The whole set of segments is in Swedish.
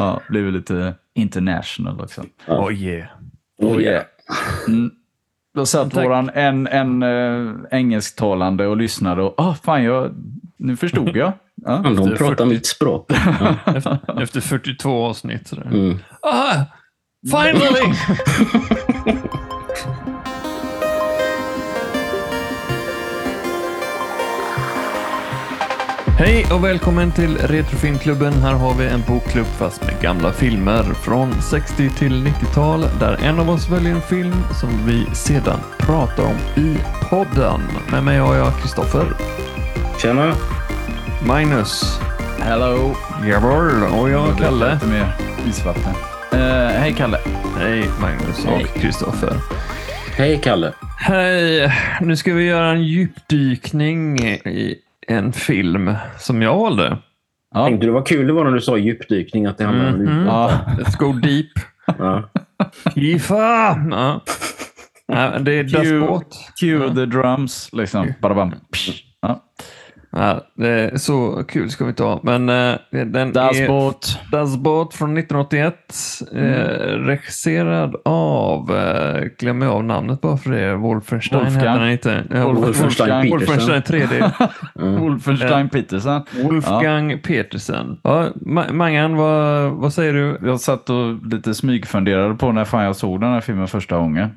Ja, blev lite international också. Oh yeah. Oh yeah. Mm. Då satt Tack. våran en, en uh, engelsktalande och lyssnade och ah, fan, jag, nu förstod jag. Ja. De pratar 40. mitt språk. Ja. Efter, efter 42 avsnitt. sådär. Mm. Ah, finally! Hej och välkommen till Retrofilmklubben. Här har vi en bokklubb fast med gamla filmer från 60 till 90-tal där en av oss väljer en film som vi sedan pratar om i podden. Med mig har jag Kristoffer, Tjena. Magnus, Hello. Jawohl och jag Kalle. Lite mer isvatten. Eh, hej Kalle. Hej Magnus Hej. och Kristoffer. Hej Kalle. Hej! Nu ska vi göra en djupdykning i en film som jag valde. Ja. Tänkte du vad kul det var när du sa djupdykning? Att det handlar om Mhm. Ja. Let's go deep. Ja. Ja. Ja, det är Cue-. Cue the drums, liksom. Badabam. Ja. Ja, det är så kul ska vi inte ha. Men eh, den Das är Boot. Das Boot från 1981. Eh, regisserad av, eh, glömmer jag av namnet bara för det, Wolfenstein Wolfgang. heter han inte. Ja, Wolfenstein Wolfenstein 3D. Wolfenstein Peterson. Wolfgang Petersen. Ja, Ma- Mangan, vad, vad säger du? Jag satt och lite smygfunderade på när fan jag såg den här filmen första gången.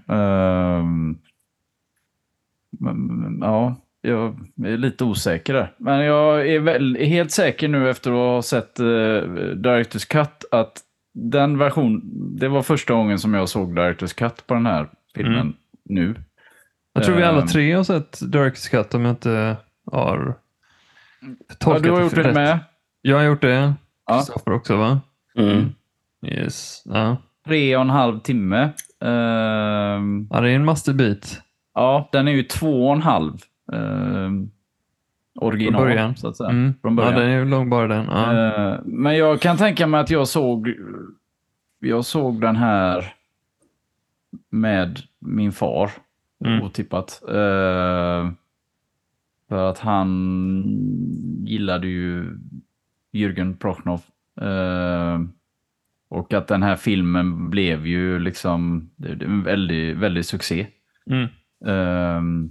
Men, ja, jag är lite osäker där. Men jag är väl helt säker nu efter att ha sett uh, Directors Cut att den version, det var första gången som jag såg Directors Cut på den här filmen Mm. nu. Jag tror vi alla Ehm. tre har sett Director's Cut om jag inte har Ja, tolkat du har gjort det rätt. med. Jag har gjort det. Ja. Kristoffer också va? Mm. Yes. Ja. Tre och en halv timme. Ehm, ja, det är en masterbit. ja, den är ju två och en halv. Ehm, original, Från början. så att säga. Mm. Från Ja, början. den är ju lång bara den. Ja. Eh, Men jag kan tänka mig att jag såg, jag såg den här med min far, Mm. otippat. Eh, För att han gillade ju Jürgen Prochnow. Eh, Och att den här filmen blev ju liksom en väldig, väldig succé. Mm. Ehm,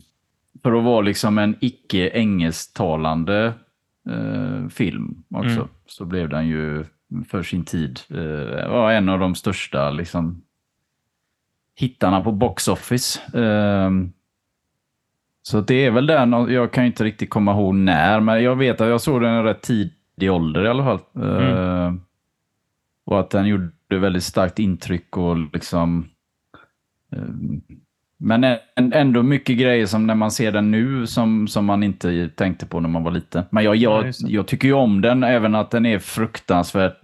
för att vara liksom en icke engelsktalande eh, film också, Mm. så blev den ju för sin tid eh, var en av de största liksom, hittarna på box office. Ehm, så det är väl den, jag kan inte riktigt komma ihåg när, men jag vet att jag såg den i rätt tidig ålder i alla fall. Ehm, och att den gjorde väldigt starkt intryck och liksom ehm, men ändå mycket grejer som när man ser den nu som, som man inte tänkte på när man var liten. Men jag, Ja, jag, jag tycker ju om den, även att den är fruktansvärt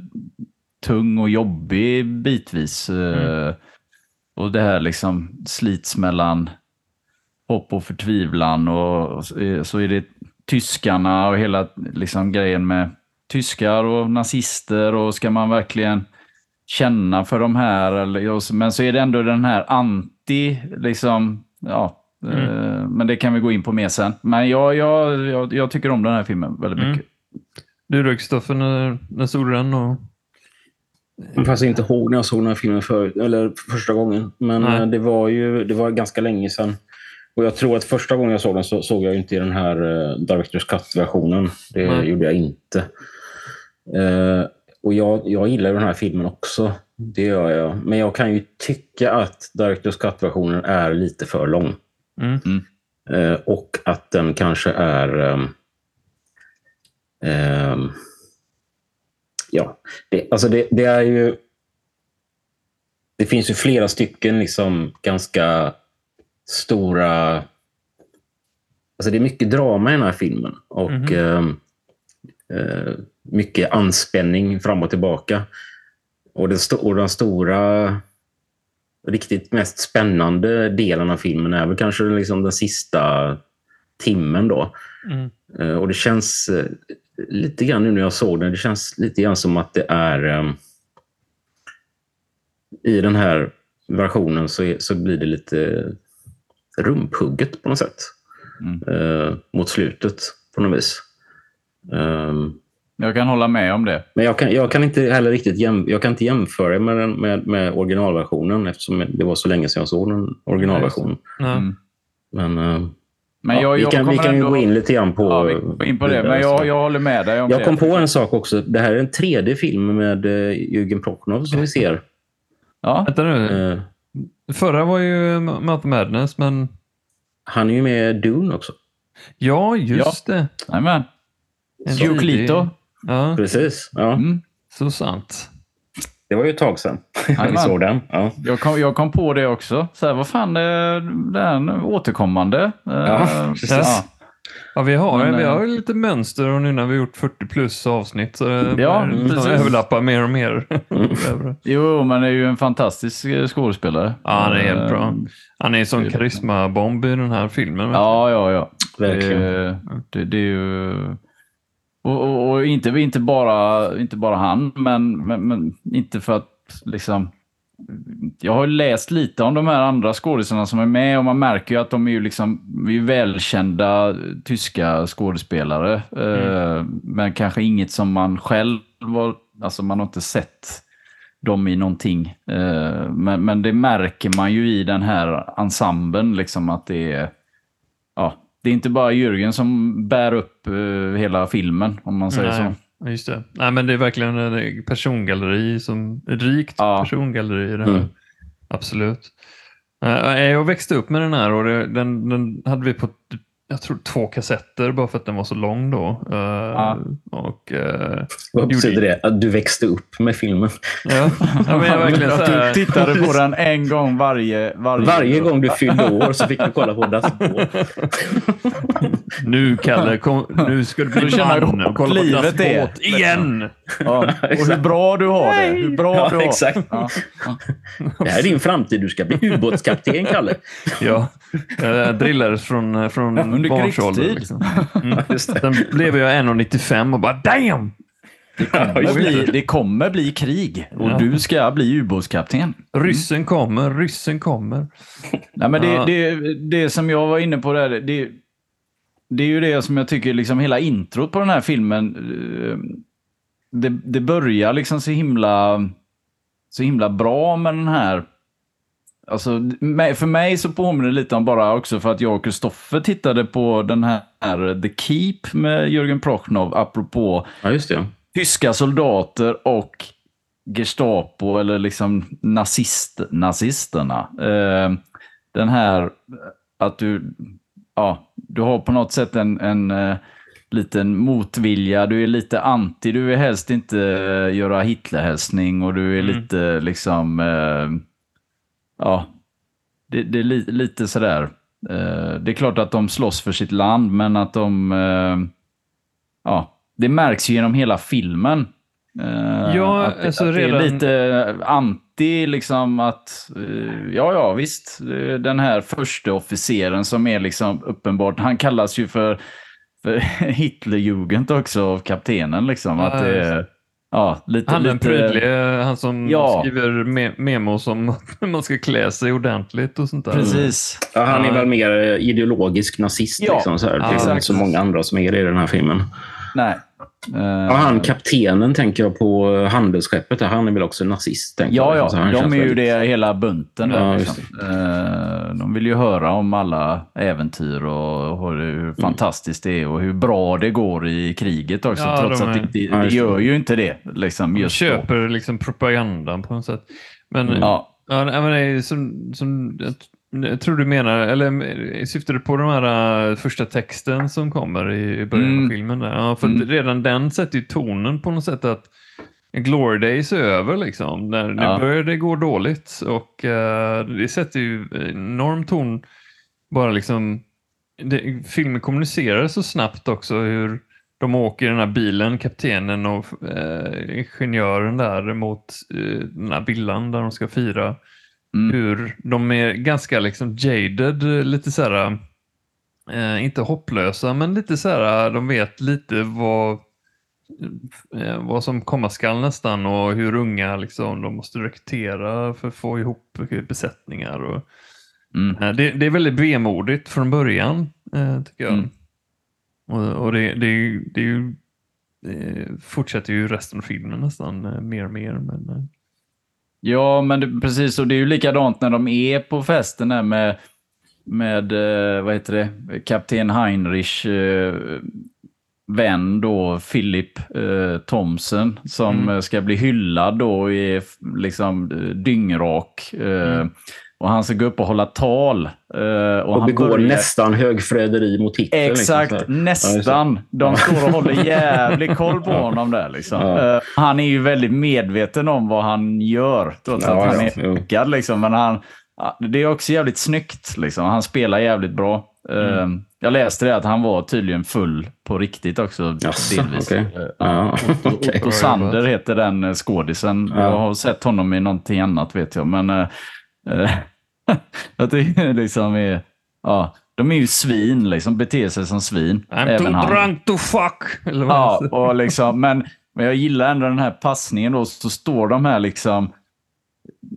tung och jobbig bitvis. Eh, Och det här liksom slits mellan hopp och förtvivlan och, är- så är det tyskarna och hela liksom grejen med tyskar och nazister och ska man verkligen känna för de här. Eller, och så- men så är det ändå den här anti, liksom, ja. eh, Men det kan vi gå in på mer sen. Men jag, jag, jag, jag tycker om den här filmen väldigt Mm. mycket. Du då Kristoffer, när, när såg du den? Och... Jag får inte ihåg när jag såg den här filmen för, eller första gången. Men Nej. eh, det var ju det var ganska länge sedan. Och jag tror att första gången jag såg den så såg jag inte i den här uh, Directors Cut-versionen. Det Nej. gjorde jag inte. Eh, och jag, jag gillar den här filmen också. Det gör jag. Men jag kan ju tycka att Directors Cut-versionen är lite för lång. Mm. Eh, och att den kanske är... ehm, ehm, ja, det, alltså det, det är ju... Det finns ju flera stycken liksom ganska stora... Alltså det är mycket drama i den här filmen. Och ehm, eh, mycket anspänning fram och tillbaka. Och den, och den stora, riktigt mest spännande delen av filmen är väl kanske liksom den sista timmen då. Mm. Eh, Och det känns eh, lite grann nu när jag såg den, det känns lite grann som att det är eh, i den här versionen så, är, så blir det lite rumphugget på något sätt. Mm. Eh, mot slutet på något vis. Ehm, jag kan hålla med om det. Men jag kan, jag kan inte heller riktigt jäm, jag kan inte jämföra med, den, med, med originalversionen eftersom det var så länge sedan jag såg den originalversionen. Ja. Mm. Men, eh, Men ja, jag, vi jag kan, vi kan ju ändå- gå in lite grann på... Ja, vi in på det. Men jag, jag håller med dig om Jag det. kom på en sak också. Det här är en tredje film med eh, Jürgen Prochnov som vi ser. Ja, Vänta nu. Eh, Förra var ju Mouth Madness, men han är ju med i Dune också. ja, just det. jajamän. Clito. Ja, Precis. Ja, Mm. så sant. det var ju ett tag sedan vi såg den. Ja. Jag kom, jag kom på det också. Så här, vad fan, är den återkommande. Ja, Eh, precis. ja. Ja, vi har, Men, vi eh, har ju lite mönster och nu när vi har gjort 40 plus avsnitt så ja, Ja, det överlappar mer och mer. Över. Jo, men det är ju en fantastisk eh, skådespelare. ja, han är helt Eh, bra. Han är en sån karismabomb i den här filmen. Ja, ja, ja. Verkligen. Det, det, det är ju... Och, och, och inte, inte, bara, inte bara han, men, men, men inte för att liksom... Jag har läst lite om de här andra skådespelarna som är med och man märker ju att de är ju liksom är välkända tyska skådespelare. Eh, men kanske inget som man själv var, alltså man har inte sett dem i någonting. Eh, men, men det märker man ju i den här ensemblen liksom att det är ja, det är inte bara Jürgen som bär upp eh, hela filmen, om man säger Nej, så. just det. Nej, men det är verkligen en persongalleri, som, ett rikt Ja. persongalleri i det här. Mm. Absolut. Eh, Jag växte upp med den här och det, den, den hade vi på jag tror två kassetter bara för att den var så lång då. Eh, Och, eh, Vad betyder det? Att du växte upp med filmen? ja, ja, men jag verkligen så här, du tittade på den en gång varje... Varje, Varje gång du fyllde år så fick du kolla på Boot. Nu Kalle, kom, nu ska du bli man hur och kolla på livet Das är. Båt igen. Ja, och hur bra du har det. Hur bra Ja, du har exakt. Ja. Det här är din framtid. Du ska bli ubåtskapten, Kalle. Ja, jag drillades från, från Under barnsålder. krigstid. Liksom. Det. Sen blev jag 1,95 och bara damn! Det, bli, det kommer bli krig och Ja. du ska bli ubåtskapten. Ryssen kommer, ryssen kommer. Nej, men det, Ja. det, det som jag var inne på där, det, det är ju det som jag tycker, liksom hela introt på den här filmen, eh, det, det börjar liksom så himla, så himla bra med den här Alltså, för mig så påminner det lite om bara också för att jag och Kristoffer tittade på den här The Keep med Jürgen Prochnov apropå Ja, just det. tyska soldater och Gestapo eller liksom nazist, nazisterna. Eh, den här att du, ja, du har på något sätt en, en eh, liten motvilja, du är lite anti, du vill helst inte eh, göra Hitlerhälsning och du är Mm. lite liksom, eh, ja, det, det är li, lite sådär. Eh, det är klart att de slåss för sitt land, men att de, eh, ja, det märks ju genom hela filmen. Eh, Ja, att, det- alltså att det redan- är lite anti, liksom att, eh, ja, ja, visst, eh, den här första officeren som är liksom uppenbart, han kallas ju för, för Hitlerjugend också av kaptenen, liksom. Ja, att det är, ja, lite, Han den lite, prydlige, han som Ja. skriver me memos om att man ska klä sig ordentligt och sånt där. Precis. Ja, han är väl mer ideologisk nazist. Ja, liksom, så här. Det är exakt. inte så många andra som är det i den här filmen. Nej. Ja, han kaptenen tänker jag på handelsskeppet. Han är väl också nazist? Tänker Ja, ja. Så han De är ju väldigt- det hela bunten. Där, Ja, liksom. Eh, De vill ju höra om alla äventyr och hur fantastiskt det är och hur bra det går i kriget också. Ja, trots de att är- det, det, Ja, det det. gör ju inte det. Liksom, De då. köper liksom propagandan på något sätt. Men, Ja. ja, nej, men det är som, som jag, tror du menar, eller eh, syftar du på den här eh, första texten som kommer i, början Mm. av filmen? Där? Ja, för Mm. redan den sätter ju tonen på något sätt att Glory Days är över liksom. När nu Ja. börjar det gå dåligt och eh, det sätter ju enorm ton bara liksom det, filmen kommunicerar så snabbt också hur de åker i den här bilen, kaptenen och eh, ingenjören där mot eh, den här villan där de ska fira. Mm. Hur de är ganska liksom jaded, lite så här, eh, inte hopplösa, men lite så här, de vet lite vad, eh, vad som komma skall nästan och hur unga liksom, de måste rekrytera för att få ihop besättningar. Och, Mm. Eh, Det, det är väldigt vemodigt från början, eh, tycker jag. Mm. Och, och det, det, det det fortsätter ju resten av filmen nästan eh, mer och mer. Men, eh, Ja, men det, precis. Och det är ju likadant när de är på festen där med, med eh, vad heter det, kapten Heinrich eh, vän då, Philip eh, Thomsen, som Mm. ska bli hyllad då f- liksom dyngrak. Eh, Mm. Och han ska gå upp och hålla tal. Eh, och Och han begår börjar- nästan högförräderi mot Hitler. Exakt, Liksom, så här. nästan. De står och håller jävligt koll på honom där. Liksom. Ja. Eh, han är ju väldigt medveten om vad han gör, trots Ja, att han är ökad. Liksom. Men han, det är också jävligt snyggt. Liksom. Han spelar jävligt bra. Eh, Mm. Jag läste det att han var tydligen full på riktigt också. Jaså, delvis. Eh, Ja, Otto. Otto Sander heter den skådisen. Ja. Jag har sett honom i någonting annat vet jag. Men jag tycker liksom är, ja, de är ju svin, liksom, beter sig som svin. I'm även too han. drunk to fuck! Ja, och liksom, men, men jag gillar ändå den här passningen då, så står de här liksom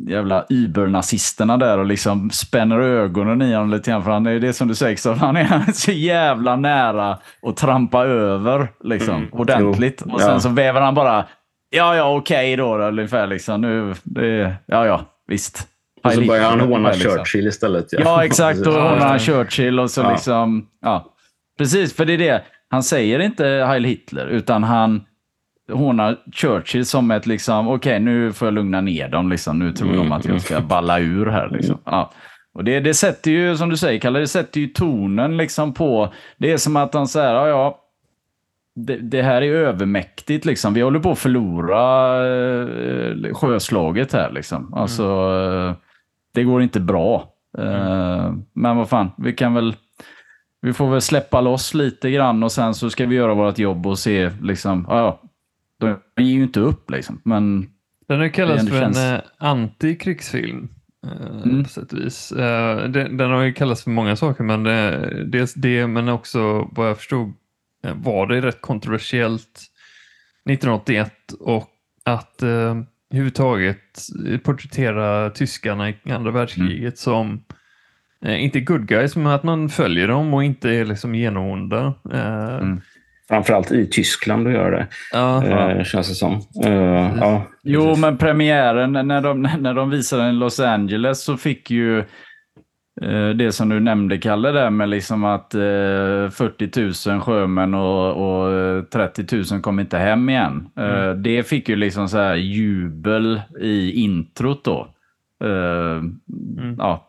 jävla übernazisterna där och liksom spänner ögonen i honom lite grann. För han är ju det som du säger, så han är så jävla nära att trampa över liksom, Mm. ordentligt. Jo, Och sen ja. så väver han bara, ja ja okej då, då ungefär liksom. Nu, det, ja ja, visst. Och så börjar han håna liksom. Churchill istället. Ja, exakt. Då Ja, hånar han ja. Churchill och så Ja. liksom... Ja. Precis, för det är det. Han säger inte Heil Hitler, utan han hånar Churchill som ett liksom, okej nu får jag lugna ner dem, liksom. nu tror de Mm. att jag ska balla ur här. Liksom. Ja. Och det, det sätter ju, som du säger Kalle, det sätter ju tonen liksom på, det är som att han säger, ja ja, det, det här är övermäktigt liksom. Vi håller på att förlora eh, sjöslaget här liksom. Alltså, eh, det går inte bra. Eh, men vad fan, vi kan väl vi får väl släppa loss lite grann och sen så ska vi göra vårt jobb och se liksom, ja, de ger ju inte upp liksom. Men Den har kallats för känns- en eh, antikrigsfilm. eh, Mm. På sätt och vis. Den, den har ju kallats för många saker, men det, dels det, men också vad jag förstod var det rätt kontroversiellt 1981 och att överhuvudtaget porträttera tyskarna i andra världskriget som eh, inte good guys, men att man följer dem och inte är liksom genomonda. Eh, Mm. Framförallt i Tyskland att göra det, ja, eh, känns det som. Eh, ja, Jo, precis. men premiären när de, när de visade den i Los Angeles så fick ju det som du nämnde, Kalle, där med liksom att eh, 40 000 sjömän och, och eh, 30 000 kom inte hem igen. Eh, det fick ju liksom så här jubel i introt då. Eh, ja.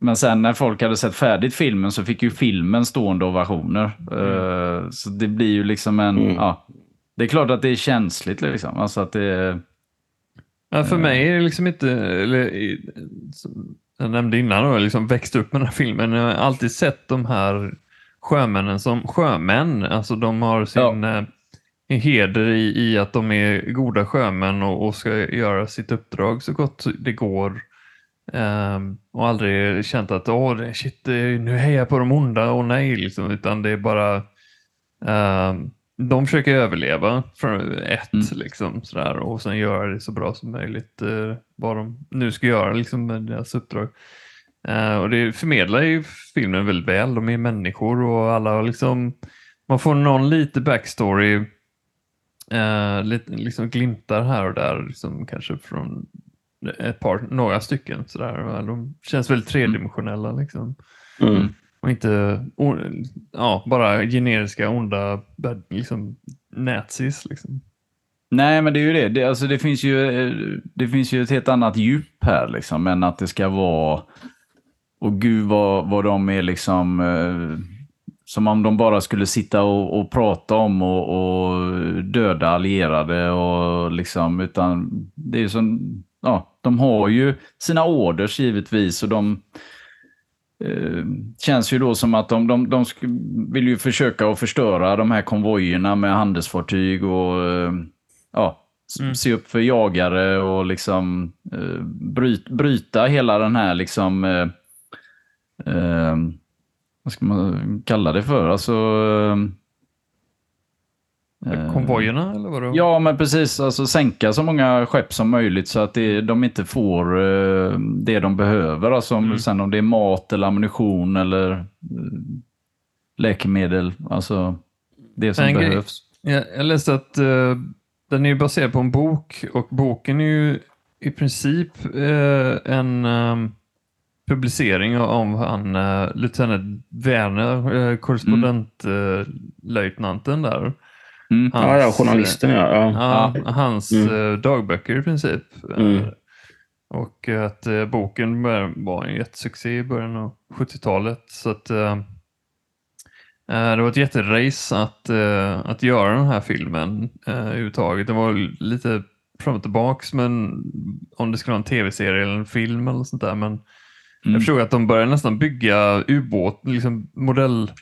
Men sen när folk hade sett färdigt filmen så fick ju filmen stående ovationer. Eh, så det blir ju liksom en... Mm. Ja, det är klart att det är känsligt liksom. Alltså att det... Ja, för mig är det liksom inte, eller, jag nämnde innan, då, jag liksom växt upp med den här filmen. Jag har alltid sett de här sjömännen som sjömän. Alltså de har sin eh, heder i, i att de är goda sjömän och, och ska göra sitt uppdrag så gott det går. Ehm, och aldrig känt att Åh, shit, nu hejar jag på de onda och nej, liksom, utan det är bara ehm, de försöker överleva för ett, Mm. liksom, sådär, och sen göra det så bra som möjligt, eh, vad de nu ska göra liksom, med deras uppdrag. Eh, och det förmedlar ju filmen väldigt väl. De är människor och alla liksom, man får någon lite backstory, eh, lite, liksom glimtar här och där, liksom, kanske från ett par, några stycken. Sådär. De känns väldigt tredimensionella. Liksom. Mm. Och inte ja, bara generiska onda liksom, nazis. Liksom. Nej, men det är ju det. Det, alltså, det, finns ju, eh, det finns ju ett helt annat djup här, liksom, än att det ska vara... Och gud vad, vad de är liksom... Eh, som om de bara skulle sitta och, och prata om och, och döda allierade och liksom, utan det är ju som... Ja, de har ju sina orders givetvis och de... Eh, känns ju då som att de, de, de vill ju försöka att förstöra de här konvojerna med handelsfartyg och eh, ja, Mm. se upp för jagare och liksom eh, bryt, bryta hela den här liksom eh, eh, vad ska man kalla det för? Alltså Konvojerna eller vadå? Ja, men precis. Alltså sänka så många skepp som möjligt så att det, de inte får eh, det de behöver. Alltså om, Mm. Sen om det är mat eller ammunition eller eh, läkemedel. Alltså det som En behövs. Jag, jag läste att uh, den är baserad på en bok och boken är ju i princip uh, en um, publicering av han, uh, lieutenant Werner, uh, korrespondentlöjtnanten där. Mm. Hans, ja, ja, journalisten ja. ja. ja hans mm. dagböcker i princip. Mm. Och att boken var en jättesuccé i början av 70-talet. Så att det var ett jätterace att, att göra den här filmen överhuvudtaget. Det var lite fram och tillbaks men om det skulle vara en tv-serie eller en film eller sånt där. Men Mm. Jag förstod att de började nästan bygga ubåt, liksom modell eh,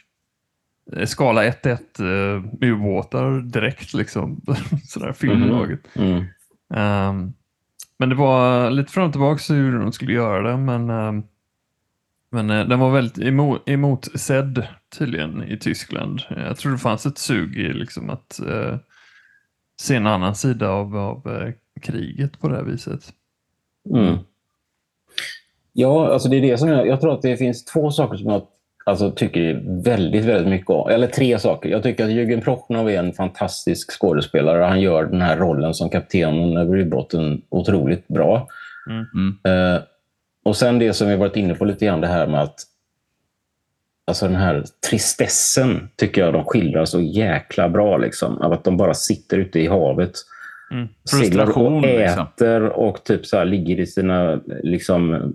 skala 1-1 uh, eh, ubåtar direkt liksom. Sådär filmbolaget. Mm. Mm. Um, men det var lite fram och tillbaka hur de skulle göra det men, um, men uh, den var väldigt emot, emotsedd tydligen i Tyskland. Jag tror det fanns ett sug i liksom att uh, se en annan sida av, av kriget på det här viset. Mm. Ja, alltså det är det som jag, jag tror att det finns två saker som jag alltså, tycker väldigt, väldigt mycket om. Eller tre saker. Jag tycker att Jürgen Prochnov är en fantastisk skådespelare. Han gör den här rollen som kaptenen över ubåten otroligt bra. Mm. Mm. Uh, och sen det som vi varit inne på lite grann, det här med att Alltså den här tristessen tycker jag de skildrar så jäkla bra. Liksom. Av att de bara sitter ute i havet. Mm. Seglar och liksom. äter liksom. och typ så här, ligger i sina liksom,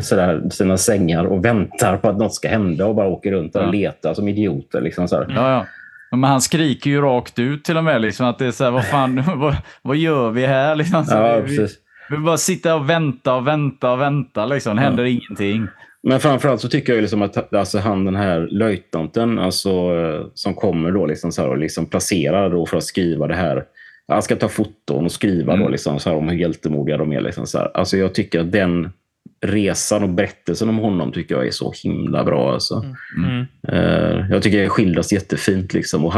sådär, sina sängar och väntar på att något ska hända och bara åker runt och ja. letar som idioter. Liksom, sådär. Ja, ja. Men han skriker ju rakt ut till och med. Liksom, att det är så här, vad fan, vad, vad gör vi här? Liksom, så ja, vi, vi, bara sitter och väntar och väntar och väntar. Liksom. Det händer ja. ingenting. Men framförallt så tycker jag liksom att alltså han den här löjtnanten alltså, som kommer då liksom så här, och liksom placerar då för att skriva det här. Han ska ta foton och skriva mm. då liksom så här om hur hjältemodiga de är. Liksom så här. Alltså jag tycker att den resan och berättelsen om honom tycker jag är så himla bra. Alltså. Mm. Uh, jag tycker det skildras jättefint. Liksom. Och,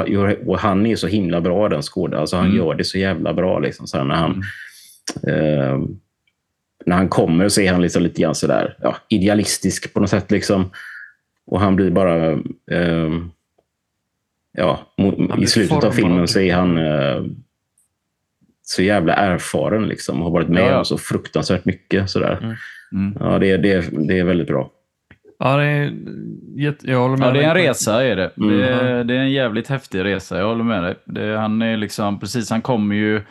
och, han är så himla bra den skådespelaren. Alltså, han mm. gör det så jävla bra. Liksom, så när, han, uh, när han kommer så är han liksom lite grann sådär, ja, idealistisk på något sätt. Liksom. Och han blir bara... Uh, ja, I slutet av filmen så är han så jävla erfaren liksom, och har varit med ja, ja. om så fruktansvärt mycket. Sådär. Mm. Mm. Ja, det, det, det är väldigt bra. Ja, det är, jag håller med ja, det är en resa. Är det. Mm. Det, är, det är en jävligt häftig resa, jag håller med dig. Det, han är liksom, precis, han kommer ju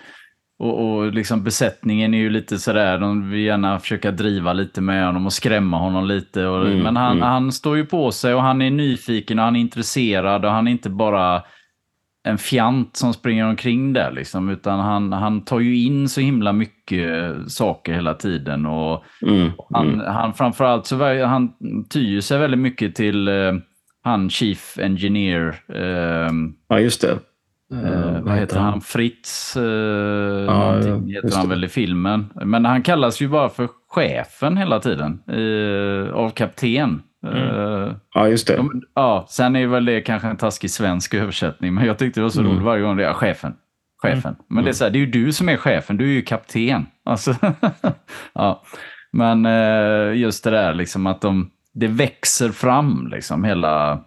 och, och liksom besättningen är ju lite sådär, de vill gärna försöka driva lite med honom och skrämma honom lite. Och, mm, men han, mm. han står ju på sig och han är nyfiken och han är intresserad och han är inte bara en fjant som springer omkring där liksom, utan han, han tar ju in så himla mycket saker hela tiden och mm, han, mm. han framförallt så han tyr sig väldigt mycket till uh, han Chief Engineer. Uh, ja, just det. Uh, vad heter han? Fritz? Uh, ja, heter han väl i filmen. Men han kallas ju bara för chefen hela tiden av kapten. Mm. Ja, just det. Ja, sen är väl det kanske en taskig svensk översättning, men jag tyckte det var så mm. roligt varje gång det är chefen. Chefen. Mm. Men det är, så här, det är ju du som är chefen, du är ju kapten. Alltså, ja. Men eh, just det där liksom att de, det växer fram liksom hela,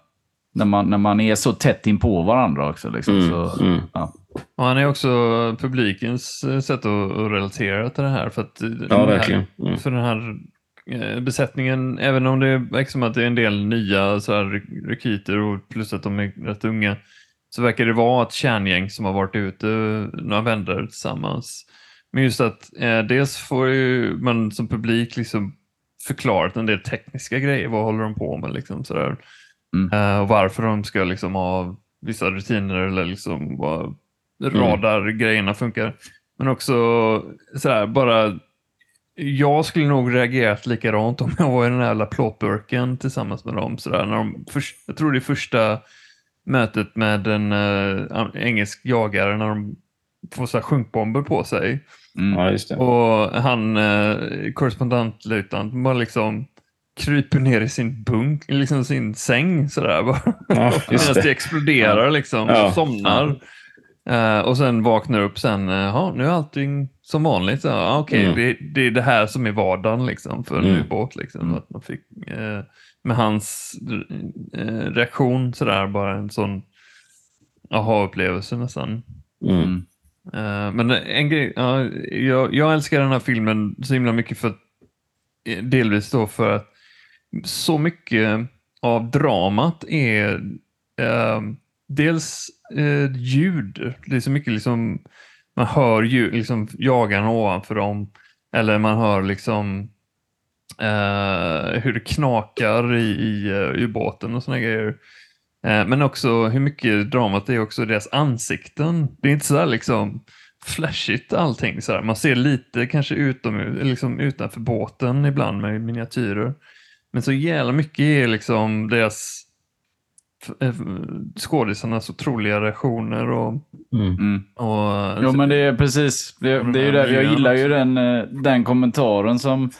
när man, när man är så tätt in på varandra också. Liksom, mm. så, mm. ja. Och han är också publikens sätt att, relatera till det här. För att ja, verkligen. Mm. För den här Eh, besättningen, även om det verkar som att det är en del nya så här, rekryter och plus att de är rätt unga, så verkar det vara ett kärngäng som har varit ute några vändor tillsammans. Men just att eh, dels får ju man som publik liksom förklarat en del tekniska grejer. Vad håller de på med? Liksom, sådär. Mm. Eh, och varför de ska liksom, ha vissa rutiner eller liksom, vad radargrejerna mm. funkar. Men också sådär, bara jag skulle nog reagerat likadant om jag var i den här jävla plåtburken tillsammans med dem. Sådär, när de först, jag tror det är första mötet med en äh, engelsk jagare när de får så här sjunkbomber på sig. Mm. Ja, och han, äh, korrespondentlöjtnant, bara liksom kryper ner i sin bunk, liksom sin säng sådär. Bara. Ja, Medan det. exploderar liksom, ja. somnar. Uh, och sen vaknar upp sen, uh, nu är allting som vanligt. Ja, Okej, okay, mm. det, det, är det här som är vardagen liksom, för en mm. ubåt. Liksom, mm. att man fick, uh, med hans reaktion sådär, bara en sån aha-upplevelse nästan. Mm. Mm. Eh, men en grej, ja, jag, jag älskar den här filmen så himla mycket för eh, delvis då för att så mycket av dramat är eh, dels eh, ljud. Det är så mycket liksom, man hör ju liksom jagarna ovanför dem eller man hör liksom eh, hur det knakar i, i eh, ubåten och såna grejer. Eh, men också hur mycket dramat det är också deras ansikten. Det är inte så liksom flashigt allting. Så här. Man ser lite kanske utom, liksom utanför båten ibland med miniatyrer. Men så jävla mycket är liksom deras eh, skådisarnas otroliga reaktioner och, Mm. Mm. och Jo, men det är precis. Det, det är ju där, jag gillar ju den, eh, den kommentaren som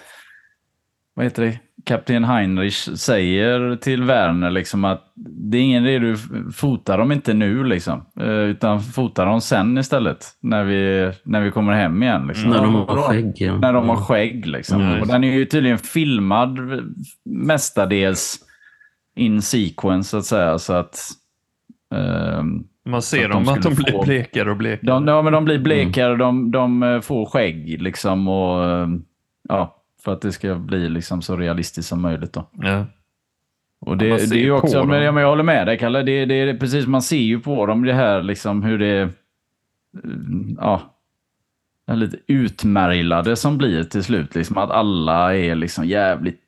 vad heter det? Kapten Heinrich säger till Werner liksom att det är ingen idé du fotar dem inte nu liksom, eh, utan fotar dem sen istället när vi, när vi kommer hem igen. Liksom. När de har skägg. Ja. När de har skägg liksom. Mm. Och den är ju tydligen filmad mestadels in sequence så att säga. Så att, ehm, man ser att dem att de blir få- blekare och blekare. de, ja, men de blir blekare, de, de eh, får skägg liksom och eh, ja, för att det ska bli liksom så realistiskt som möjligt då. Ja. Och det, det är ju också, men jag, men jag håller med dig Kalle, det, det är precis, man ser ju på dem det här liksom hur det, eh, ja, lite utmärglade som blir till slut. Liksom att alla är liksom jävligt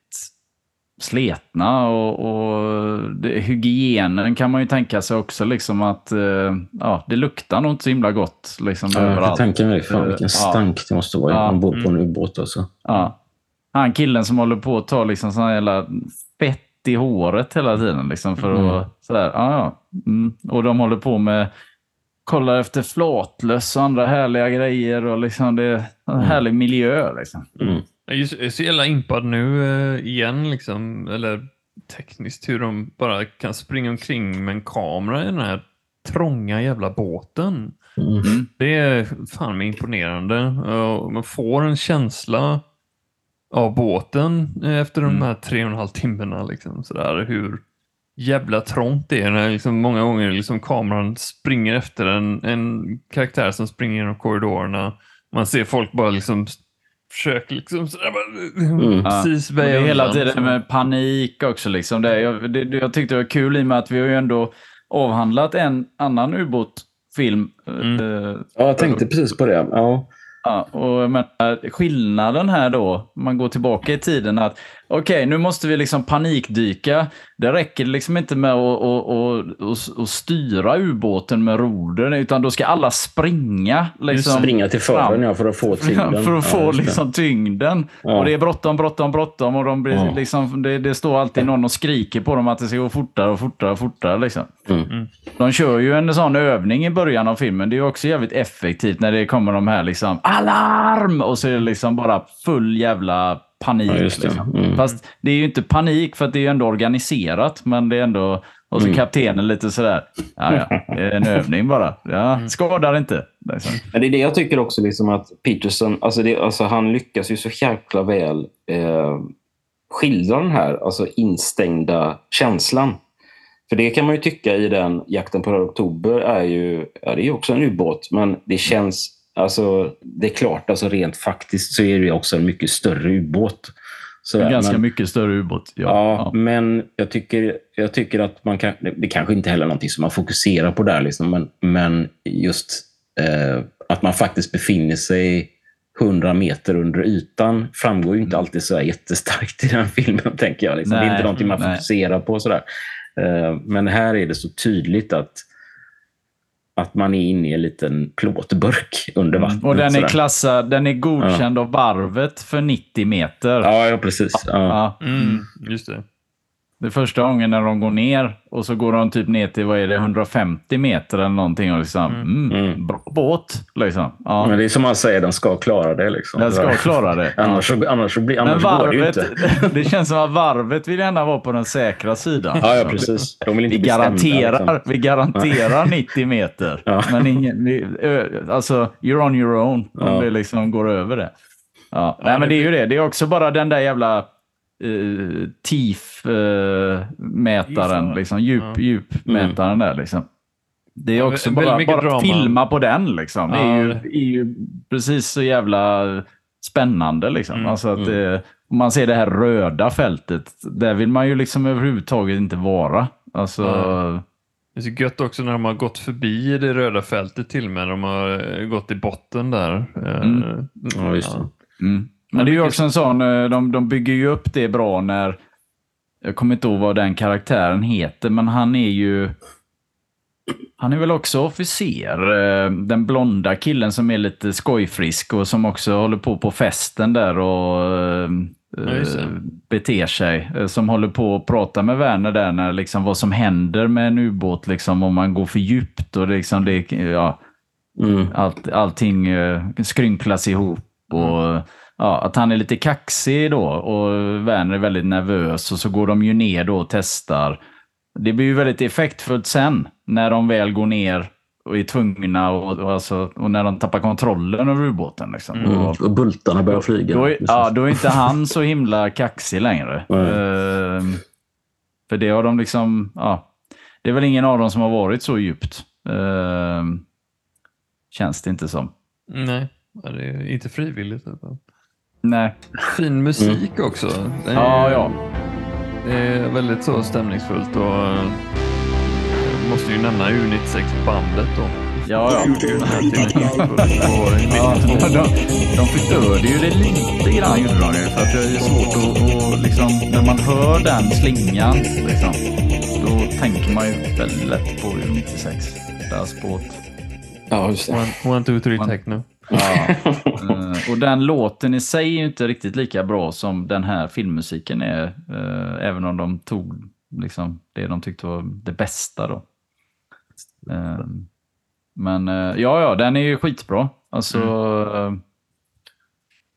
sletna och, och det, hygienen kan man ju tänka sig också liksom att eh, ja, det luktar nog inte så himla gott liksom Ja, jag kan tänka mig fan, Eh, vilken ja. stank det måste vara Ja. om man bor på en ubåt. Alltså. Ja. Han killen som håller på att ta liksom sån här jävla fett i håret hela tiden. Liksom för Mm. att, sådär, ja, ja. Mm. Och de håller på med kollar efter flatlöss och andra härliga grejer. och liksom Det är en härlig miljö. Liksom. Mm. Jag är så jävla impad nu eh, igen, liksom, eller tekniskt, hur de bara kan springa omkring med en kamera i den här trånga jävla båten. Mm. Det är fan mig imponerande. Man får en känsla av båten eh, efter de Mm. här tre och en halv timmarna. Liksom, sådär, hur jävla trångt det är. När liksom många gånger liksom kameran springer efter en, en karaktär som springer genom korridorerna. Man ser folk bara liksom försöker liksom sådär, bara, Mm. precis Och det är hela tiden med panik också. Liksom. Det, jag, det, jag tyckte det var kul i och med att vi har ju ändå avhandlat en annan ubåtfilm. Mm. eh, Ja, jag tänkte precis på det. Ja. Ja, och menar, skillnaden här då, om man går tillbaka i tiden, att okej, nu måste vi liksom panikdyka. Det räcker liksom inte med att, att, att, att, styra ubåten med rodren, utan då ska alla springa. Liksom, Springa till fören fram. ja, för att få tyngden. för att få ja, liksom tyngden. Ja. Och det är bråttom, bråttom, bråttom. Och de blir, Ja. liksom, det, det står alltid någon och skriker på dem att det ska gå fortare och fortare och fortare. Liksom. Mm. De kör ju en sån övning i början av filmen. Det är också jävligt effektivt när det kommer de här liksom alarm! Och så är det liksom bara full jävla panik. Ja, just det. liksom. Mm. Fast det är ju inte panik för att det är ju ändå organiserat. Men det är ändå... Och så Mm. kaptenen lite sådär. Ja, ja, det är en övning bara. Ja, skadar inte. Liksom. Men det är det jag tycker också, liksom att Peterson, alltså det, alltså han lyckas ju så jäkla väl eh, skildra den här alltså instängda känslan. För det kan man ju tycka i den Jakten på röd oktober är ju, ja det är ju också en ubåt, men det känns, alltså det är klart, alltså rent faktiskt så är det också en mycket större ubåt. Så, En ganska men- mycket större ubåt. Ja. Ja, men jag tycker, jag tycker att man kan... Det kanske inte heller är någonting som man fokuserar på där, liksom, men, men just eh, att man faktiskt befinner sig 100 meter under ytan framgår ju inte alltid så jättestarkt i den filmen, tänker jag. Liksom. det är Nej, inte någonting man nej. fokuserar på. Sådär. Eh, men här är det så tydligt att, att man är inne i en liten plåtburk under vattnet. Och den är klassad, den är godkänd av varvet för 90 meter. Ja, ja, precis. Ja. Ja. Mm, just det. Det första gången när de går ner och så går de typ ner till vad är det, 150 meter eller någonting. Och liksom, mm. Mm. Bra båt. Liksom. Ja, Men det är som man säger, den ska klara det. Liksom. den ska klara det. Annars, så, annars, så blir, annars går det ju varvet, inte. det känns som att varvet vill gärna vara på den säkra sidan. Ja, ja, precis. De vill inte Vi garanterar, liksom. vi garanterar 90 meter. Ja. Men ingen, vi, alltså, you're on your own om Ja. det liksom går över det. Ja. Nej, men det är ju det. Det är också bara den där jävla uh, TIF-mätaren, Ja. liksom, djup, Ja. djupmätaren där. Liksom. Det är Ja, också bara, bara drama. filma på den liksom. Det är, Ja. ju, är ju precis så jävla spännande liksom. Mm, Alltså att det, om man ser det här röda fältet, där vill man ju liksom överhuvudtaget inte vara. Alltså. Det är så gött också när de har gått förbi det röda fältet till och med. De har eh, gått i botten där. Eh, Mm. Ja, just det. Mm. Men det är ju också en sån, eh, de, de bygger ju upp det bra när, jag kommer inte ihåg vad den karaktären heter, men han är ju, han är väl också officer. eh, Den blonda killen som är lite skojfrisk och som också håller på på festen där och eh, Ja, beter sig. Som håller på att prata med Werner där när liksom vad som händer med en ubåt, liksom om man går för djupt och liksom det, ja, Mm. allt, allting skrynklas ihop. Och, ja, att han är lite kaxig då och Werner är väldigt nervös och så går de ju ner då och testar. Det blir ju väldigt effektfullt sen när de väl går ner och är tvungna och, och, alltså, och när de tappar kontrollen över ubåten. Liksom. Mm. Och, Och bultarna börjar flyga. då, är, ja, då är inte han så himla kaxig längre. Ehm, för det har de liksom, ja, det är väl ingen av dem som har varit så djupt. Ehm, känns det inte som. Nej, det är inte frivilligt. fall. Nej. Fin musik också. Det är, Ja, ja. Det är väldigt så stämningsfullt och eh, jag måste ju nämna U96-bandet då. Ja, ja. Ja, 92. de, de förstörde ju det lite grann gjorde de ju. För att det är svårt att, att liksom, när man hör den slingan, liksom, då tänker man ju väldigt lätt på U96. Deras båt. Ja, just det. One, one, two, three, techno. Ja. Eh, och den låten i sig är ju inte riktigt lika bra som den här filmmusiken är. eh, även om de tog liksom, det de tyckte var det bästa då. Eh, men ja, ja, den är ju skitbra. Alltså, eh,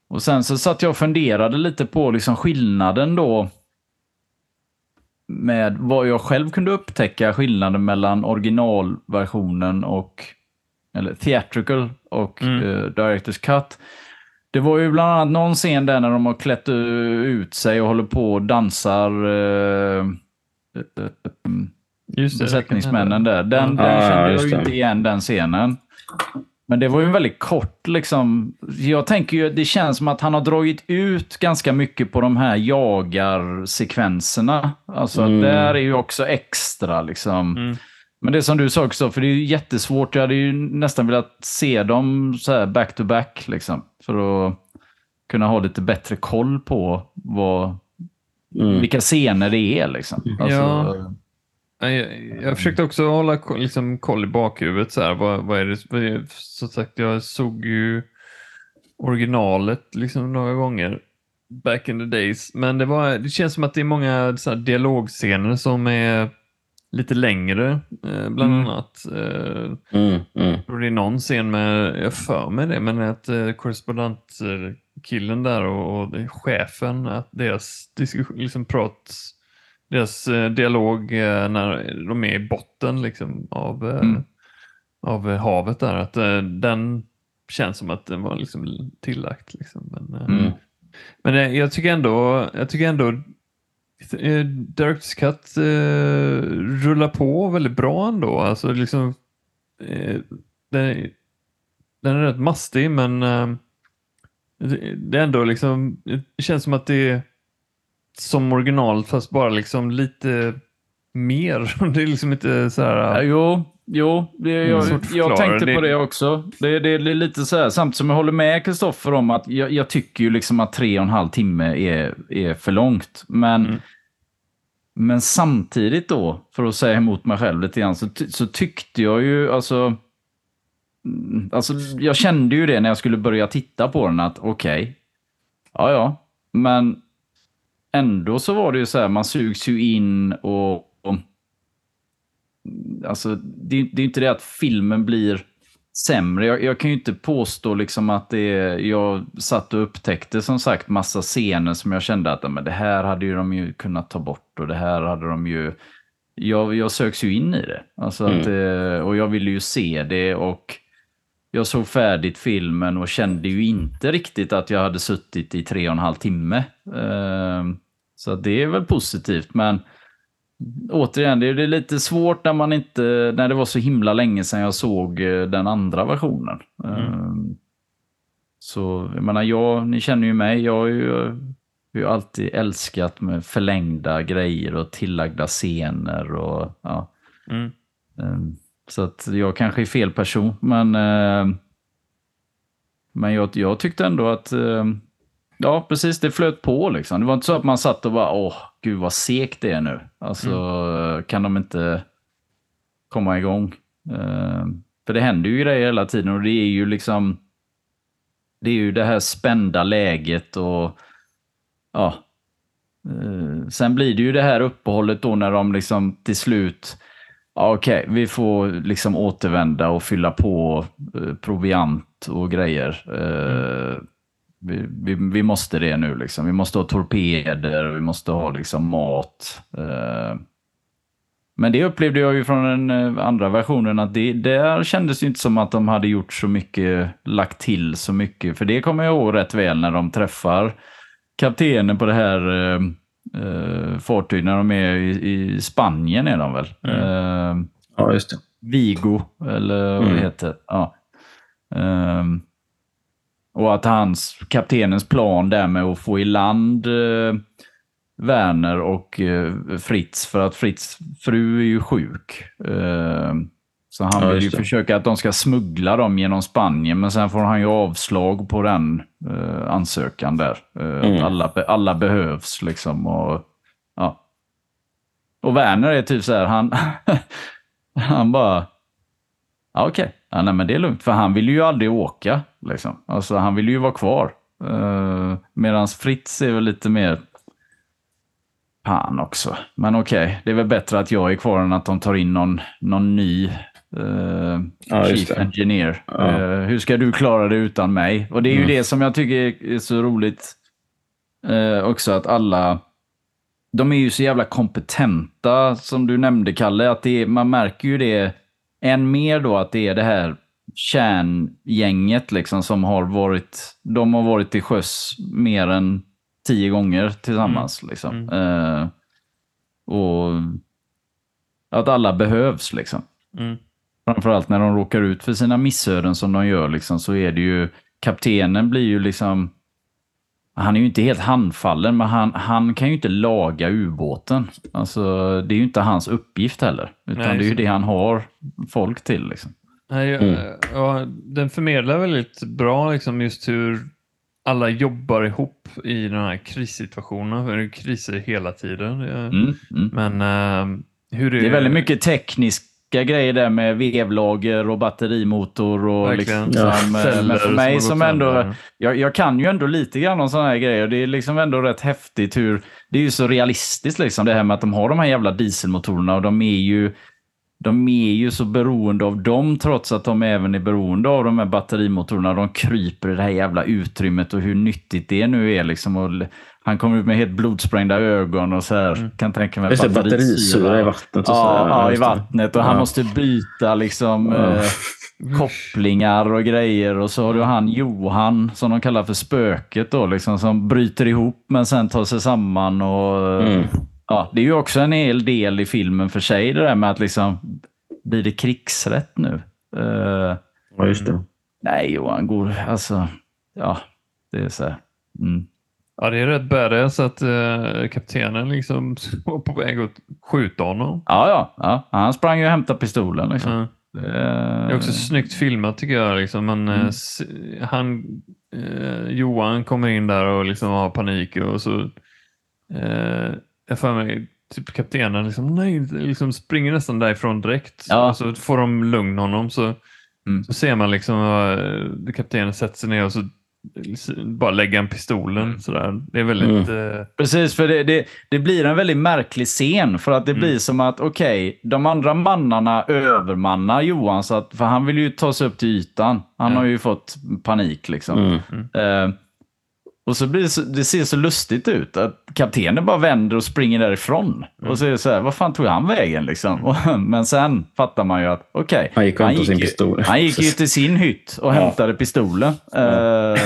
och sen så satt jag och funderade lite på liksom skillnaden då med vad jag själv kunde upptäcka skillnaden mellan originalversionen och eller theatrical och Mm. eh, director's cut. Det var ju bland annat någon scen där när de har klätt ut sig och håller på och dansar eh, Just det, besättningsmännen där. Den, den kände jag ju inte igen den scenen. Men det var ju en väldigt kort liksom. Jag tänker ju, det känns som att han har dragit ut ganska mycket på de här jagarsekvenserna. Alltså Mm. där är ju också extra liksom. Mm. Men det som du sa också, för det är ju jättesvårt. Jag hade ju nästan velat se dem så här back to back liksom. För att kunna ha lite bättre koll på vad, Mm. vilka scener det är liksom. Alltså, Ja. Ja, Jag, jag försökte också hålla liksom, koll i bakhuvudet. Så här, vad, vad är det, vad är, som sagt, jag såg ju originalet liksom, några gånger back in the days. Men det, var, det känns som att det är många så här, dialogscener som är lite längre. Eh, bland Mm. annat. Eh, Mm. Mm. det är någon scen med, jag för mig det, men att eh, korrespondentkillen där och, och chefen, att deras diskussion, liksom prat, deras eh, dialog eh, när de är i botten liksom av, eh, Mm. av eh, havet där, att eh, den känns som att den var liksom tillagt. Liksom. Men, eh, Mm. men eh, jag tycker ändå, jag tycker ändå Director's Cut eh, rullar på väldigt bra ändå. Alltså liksom, eh, den, är- den är rätt mastig men eh, det, är ändå liksom, det känns som att det är som original fast bara liksom lite mer. Det är liksom inte så här... Ja, jo, jo det, jag, Svårt att jag förklara. tänkte på Det- det också. Det, det, det är lite så här, samtidigt som jag håller med Kristoffer om att jag, jag tycker ju liksom att tre och en halv timme är, är för långt. Men, Mm men samtidigt då, för att säga emot mig själv lite grann, så, ty, så tyckte jag ju alltså... Mm, alltså, jag kände ju det när jag skulle börja titta på den att okej, ja ja, men ändå så var det ju så här, man sugs ju in och, och mm, alltså, det, det är inte det att filmen blir sämre. Jag, jag kan ju inte påstå liksom att det är, jag satt och upptäckte som sagt massa scener som jag kände att men det här hade ju de ju kunnat ta bort och det här hade de ju... Jag, jag söks ju in i det. Alltså att, eh, och jag ville ju se det och jag såg färdigt filmen och kände ju inte riktigt att jag hade suttit i tre och en halv timme. Eh, så det är väl positivt, men återigen, det är, lite svårt när man inte, när det var så himla länge sedan jag såg eh, den andra versionen. Mm. Så jag menar, jag, ni känner ju mig, jag har ju, jag har alltid älskat med förlängda grejer och tillagda scener och ja. Mm. Ehm, Så att jag kanske är fel person, men, eh, men jag, jag tyckte ändå att eh, Ja, precis. Det flöt på liksom. Det var inte så att man satt och bara, åh, gud vad segt det är nu. Alltså, kan de inte komma igång? Eh, för det händer ju grejer hela tiden och det är ju liksom, det är ju det här spända läget och, ja. Eh, sen blir det ju det här uppehållet då när de liksom till slut, ja, okej, vi får liksom återvända och fylla på eh, proviant och grejer. Eh, vi, vi, vi måste det nu liksom. Vi måste ha torpeder, vi måste ha liksom mat. Eh, men det upplevde jag ju från den eh, andra versionen att det där kändes ju inte som att de hade gjort så mycket, lagt till så mycket. För det kommer jag ihåg rätt väl när de träffar kaptenen på det här eh, eh, fartyget när de är i, i Spanien är de väl? Eh, Ja, just det. Vigo, eller vad det Mm. heter. Ja. Ehm, och att hans, kaptenens plan där med att få i land eh, Werner och eh, Fritz, för att Fritz fru är ju sjuk. Så han Ja, vill ju det. försöka att de ska smuggla dem genom Spanien, men sen får han ju avslag på den eh, ansökan där. Eh, Mm. alla, alla behövs liksom. Och, ja. och Werner är typ så här, han, han bara, ja, okej, ja, nej, men det är lugnt, för han vill ju aldrig åka. Liksom. Alltså, han vill ju vara kvar. Uh, Medan Fritz är väl lite mer, fan också. Men okej, det är väl bättre att jag är kvar än att de tar in någon, någon ny eh, Ja, chief engineer. Ja. Eh, hur ska du klara det utan mig? Och det är ju Mm. det som jag tycker är- så roligt eh, också, att alla de är ju så jävla kompetenta, som du nämnde, Kalle. Att det är, man märker ju det än mer då, att det är det här kärngänget liksom, som har varit, de har varit till sjöss mer än tio gånger tillsammans. Liksom. Eh, och att alla behövs. liksom. Mm. Framförallt när de råkar ut för sina missöden som de gör, liksom, så är det ju, kaptenen blir ju liksom, han är ju inte helt handfallen, men han, han kan ju inte laga ubåten. Alltså, det är ju inte hans uppgift heller, utan Nej, det är ju det han har folk till. Liksom. Nej, Mm. ja, den förmedlar väldigt bra liksom just hur alla jobbar ihop i den här krissituationen. För det är kriser hela tiden. Det är- Mm, mm. Men eh, hur det, Det är väldigt mycket tekniska grejer där med vevlager och batterimotor. Och Verkligen. liksom, Ja. eh, men för mig som ändå, jag, jag kan ju ändå lite grann om sådana här grejer. Det är liksom ändå rätt häftigt hur, det är ju så realistiskt liksom det här med att de har de här jävla dieselmotorerna och de är ju de är ju så beroende av dem trots att de även är beroende av de här batterimotorerna. De kryper i det här jävla utrymmet och hur nyttigt det nu är. Liksom. Och l- han kommer ut med helt blodsprängda ögon och så här. Kan tänka mig det, batterisyra i vattnet och så. Ja, ja, i vattnet. Och han Ja. måste byta liksom Ja. eh, kopplingar och grejer. Och så har du han Johan, som de kallar för spöket då, liksom, som bryter ihop men sen tar sig samman. Och, Mm. ja, det är ju också en hel del i filmen för sig, det där med att liksom, blir det krigsrätt nu? Eh, Ja, just det. nej, Johan, går, alltså, ja, det är så här. Mm. Ja, det är rätt badass att eh, kaptenen liksom var på väg att skjuta honom. Ja, ja, ja, han sprang ju och hämtade pistolen. Liksom. Ja. Det, är också snyggt filmat tycker jag. Liksom. Men, eh, s- han, eh, Johan kommer in där och liksom har panik och så eh, jag får mig typ kaptenen liksom, nej, liksom springer nästan därifrån direkt. Ja. Så får de lugn honom så, Mm. så ser man liksom uh, kaptenen sätter sig ner och så bara lägger han pistolen sådär. Det är väldigt... eh, Precis, för det, det, det blir en väldigt märklig scen. För att det blir som att, okej, de andra mannarna övermannar Johan. Så att, för han vill ju ta sig upp till ytan. Han har ju fått panik liksom. Mm. Eh, Och så blir det, så, det ser så lustigt ut att kaptenen bara vänder och springer därifrån. Mm. Och så är det så här, vad fan tog han vägen liksom? Och, men sen fattar man ju att, okej. Han gick hämtade sin ju-. Han gick ju till sin hytt och hämtade pistolen. Eh,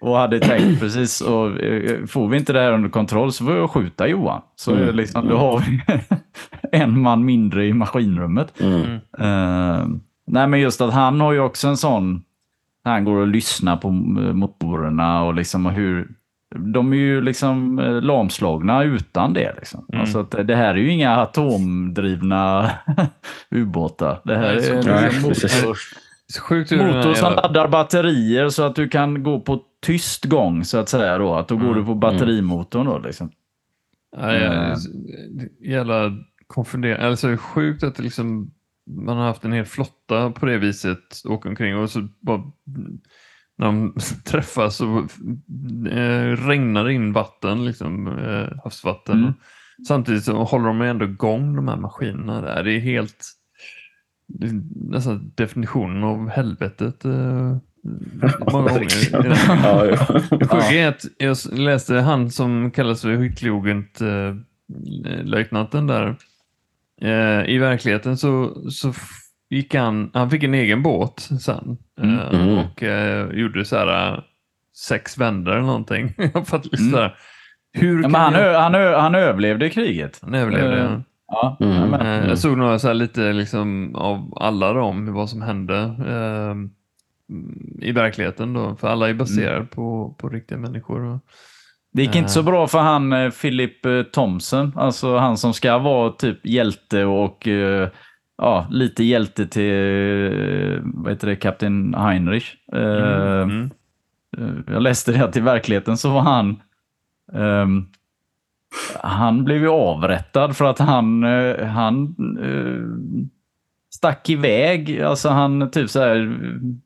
och hade tänkt precis, och, eh, får vi inte det här under kontroll så får jag skjuta Johan. Så Mm. liksom, då har vi en man mindre i maskinrummet. Mm. Eh, nej, men just att han har ju också en sån... Han går och lyssnar på eh, motorerna och liksom hur... De är ju liksom eh, lamslagna utan det. Liksom. Mm. Alltså att det här är ju inga atomdrivna ubåtar. Det här Nej, så- är liksom motor, sjukt motor som laddar batterier så att du kan gå på tyst gång så att säga. Då. Att då går du på batterimotorn. Då, liksom. Ja, ja, Eh. jävla konfunderande. Alltså sjukt att det liksom, man har haft en hel flotta på det viset åka omkring och så bara när de träffas så eh, regnar det in vatten, liksom, eh, havsvatten. Mm. Samtidigt så håller de ändå igång de här maskinerna. Där. Det är helt det är nästan definitionen av helvetet. Eh, många gånger. Ja, ja. Det sjuka är att jag läste han som kallas för Hyttlogent eh, löjtnanten där. Eh, I verkligheten så, så gick han, han fick en egen båt sen eh, Mm. och eh, gjorde så här sex vändor eller någonting. Liksom Mm. hur men han, jag... ö, han, ö, han överlevde kriget. han överlevde. Eh, Ja, Mm. ja, Eh, Jag såg några så här lite liksom av alla dem, vad som hände eh, i verkligheten då. För alla är baserade på, på riktiga människor. Och, Det gick inte så bra för han eh, Philip eh, Thompson, alltså han som ska vara typ hjälte och eh, ja, lite hjälte till eh, vad heter det, kapten Heinrich. Eh, mm. eh, Jag läste det att i verkligheten så var han ehm, han blev ju avrättad för att han, eh, han eh, stack iväg. Alltså han typ så här,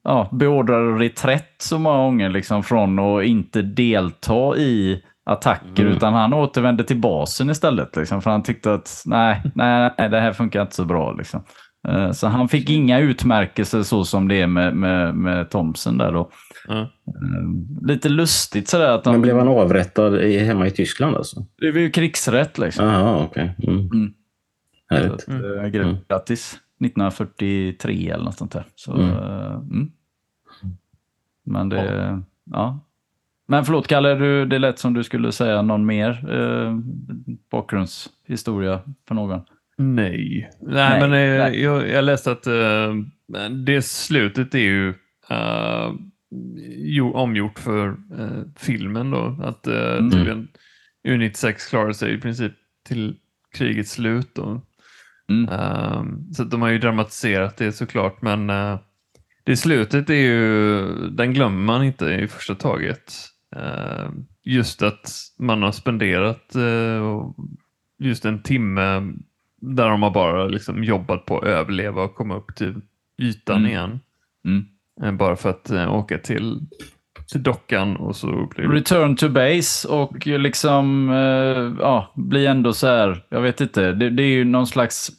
ja, beordrade reträtt så många gånger liksom från att inte delta i attacker Mm. utan han återvände till basen istället. Liksom, för han tyckte att nej, nej, nej, det här funkar inte så bra. Liksom. Eh, Så han fick inga utmärkelser så som det är med, med, med Thomson där då. Eh, Lite lustigt sådär att de, Men blev han avrättad i, hemma i Tyskland alltså? det var ju krigsrätt liksom. Jaha, okej. Mm. Mm. Härligt. eh, gra- Grattis. 1943 eller något sånt där. Så, Mm. eh, mm. Men det, ja. Men förlåt Kalle, du, det lät som du skulle säga någon mer eh, bakgrundshistoria för någon. Nej. Nej, Nej, men eh, nej. Jag, jag läste att eh, det slutet är ju eh, jo, omgjort för eh, filmen då. Att uh, Mm. tydligen U96 klarade sig i princip till krigets slut. Då. Mm. Eh, så de har ju dramatiserat det såklart, men uh, det slutet är ju, den glömmer man inte i första taget. Eh, just att man har spenderat eh, just en timme där de har bara liksom jobbat på att överleva och komma upp till ytan Mm. igen. Mm. Eh, Bara för att åka till, till dockan och så blir det... Return to base och liksom eh, ja, bli ändå så här, jag vet inte, det, det är ju någon slags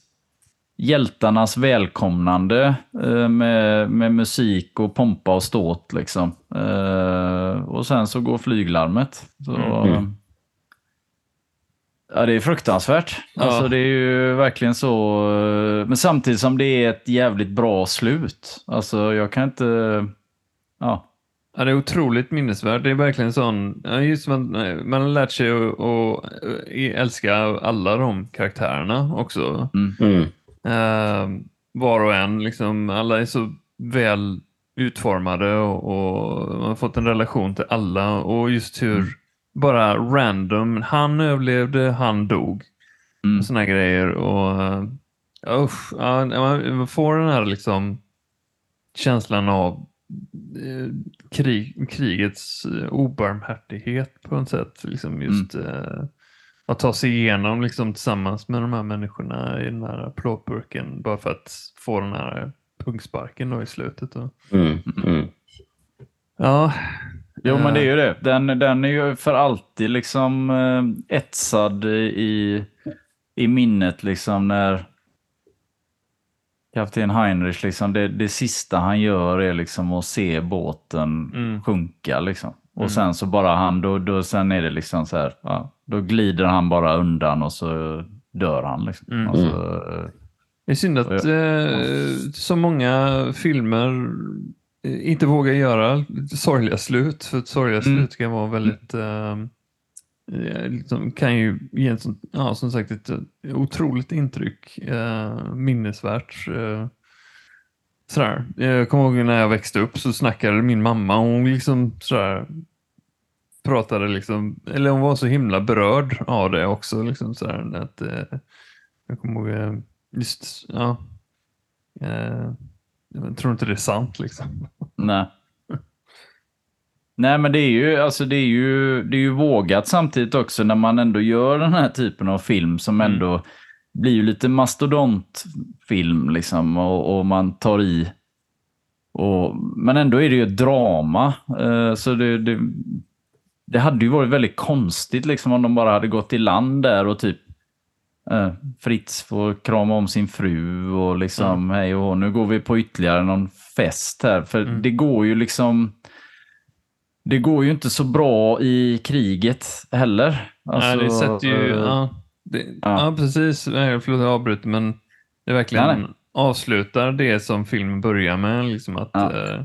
hjältarnas välkomnande eh, med, med musik och pompa och ståt liksom. Eh, och sen så går flyglarmet. Så, Mm. Ja, det är fruktansvärt. Ja. Alltså det är ju verkligen så. eh, Men samtidigt som det är ett jävligt bra slut. Alltså jag kan inte... Ja. Ja, det är otroligt minnesvärt. Det är verkligen sån, just man, man har lärt sig att, att älska alla de karaktärerna också. Mm. Eh, var och en, liksom, alla är så väl utformade och, och man har fått en relation till alla och just hur bara random, han överlevde, han dog. Mm. Såna grejer och uh, usch, ja, man får den här liksom känslan av krig, krigets eh, obarmhärtighet på något sätt. Liksom just eh, att ta sig igenom liksom, tillsammans med de här människorna i den här plåtburken bara för att få den här pungsparken då i slutet. Då. Mm. Mm. Ja, Jo, men det är ju det. Den, den är ju för alltid liksom eh, etsad i, i minnet liksom när kapten Heinrich, liksom, det, det sista han gör är liksom att se båten Mm. sjunka. Liksom. Och sen så bara han, då, då, sen är det liksom så här, ja, då glider han bara undan och så dör han. Liksom. Mm. Alltså, Det är synd att eh, så många filmer eh, inte vågar göra sorgliga slut. För ett sorgliga Mm. slut kan vara väldigt... Eh, Eh, liksom, kan ju ge ett sånt, ja, som sagt ett eh, otroligt intryck. Eh, minnesvärt. Eh, sådär. Jag kommer ihåg när jag växte upp så snackade min mamma. Hon liksom sådär pratade liksom, eller hon var så himla berörd av det också. Liksom sådär, att, eh, jag kommer ihåg, eh, just, ja. Eh, jag tror inte det är sant liksom. Nej. Nej, men det är ju, alltså det är ju, det är ju vågat samtidigt också när man ändå gör den här typen av film som Mm. ändå blir ju lite mastodontfilm liksom och, och man tar i. Och, men ändå är det ju ett drama. Eh, så det, det, det hade ju varit väldigt konstigt liksom om de bara hade gått i land där och typ eh, Fritz får krama om sin fru och liksom hej och nu går vi på ytterligare någon fest här. För Mm. det går ju liksom det går ju inte så bra i kriget heller. Nej, det Alltså, sätter ju, eh, ja, det, ja. ja. precis, Nej, förlåt jag avbryter men det verkligen Nej, avslutar det som filmen börjar med. Liksom att, Ja. eh,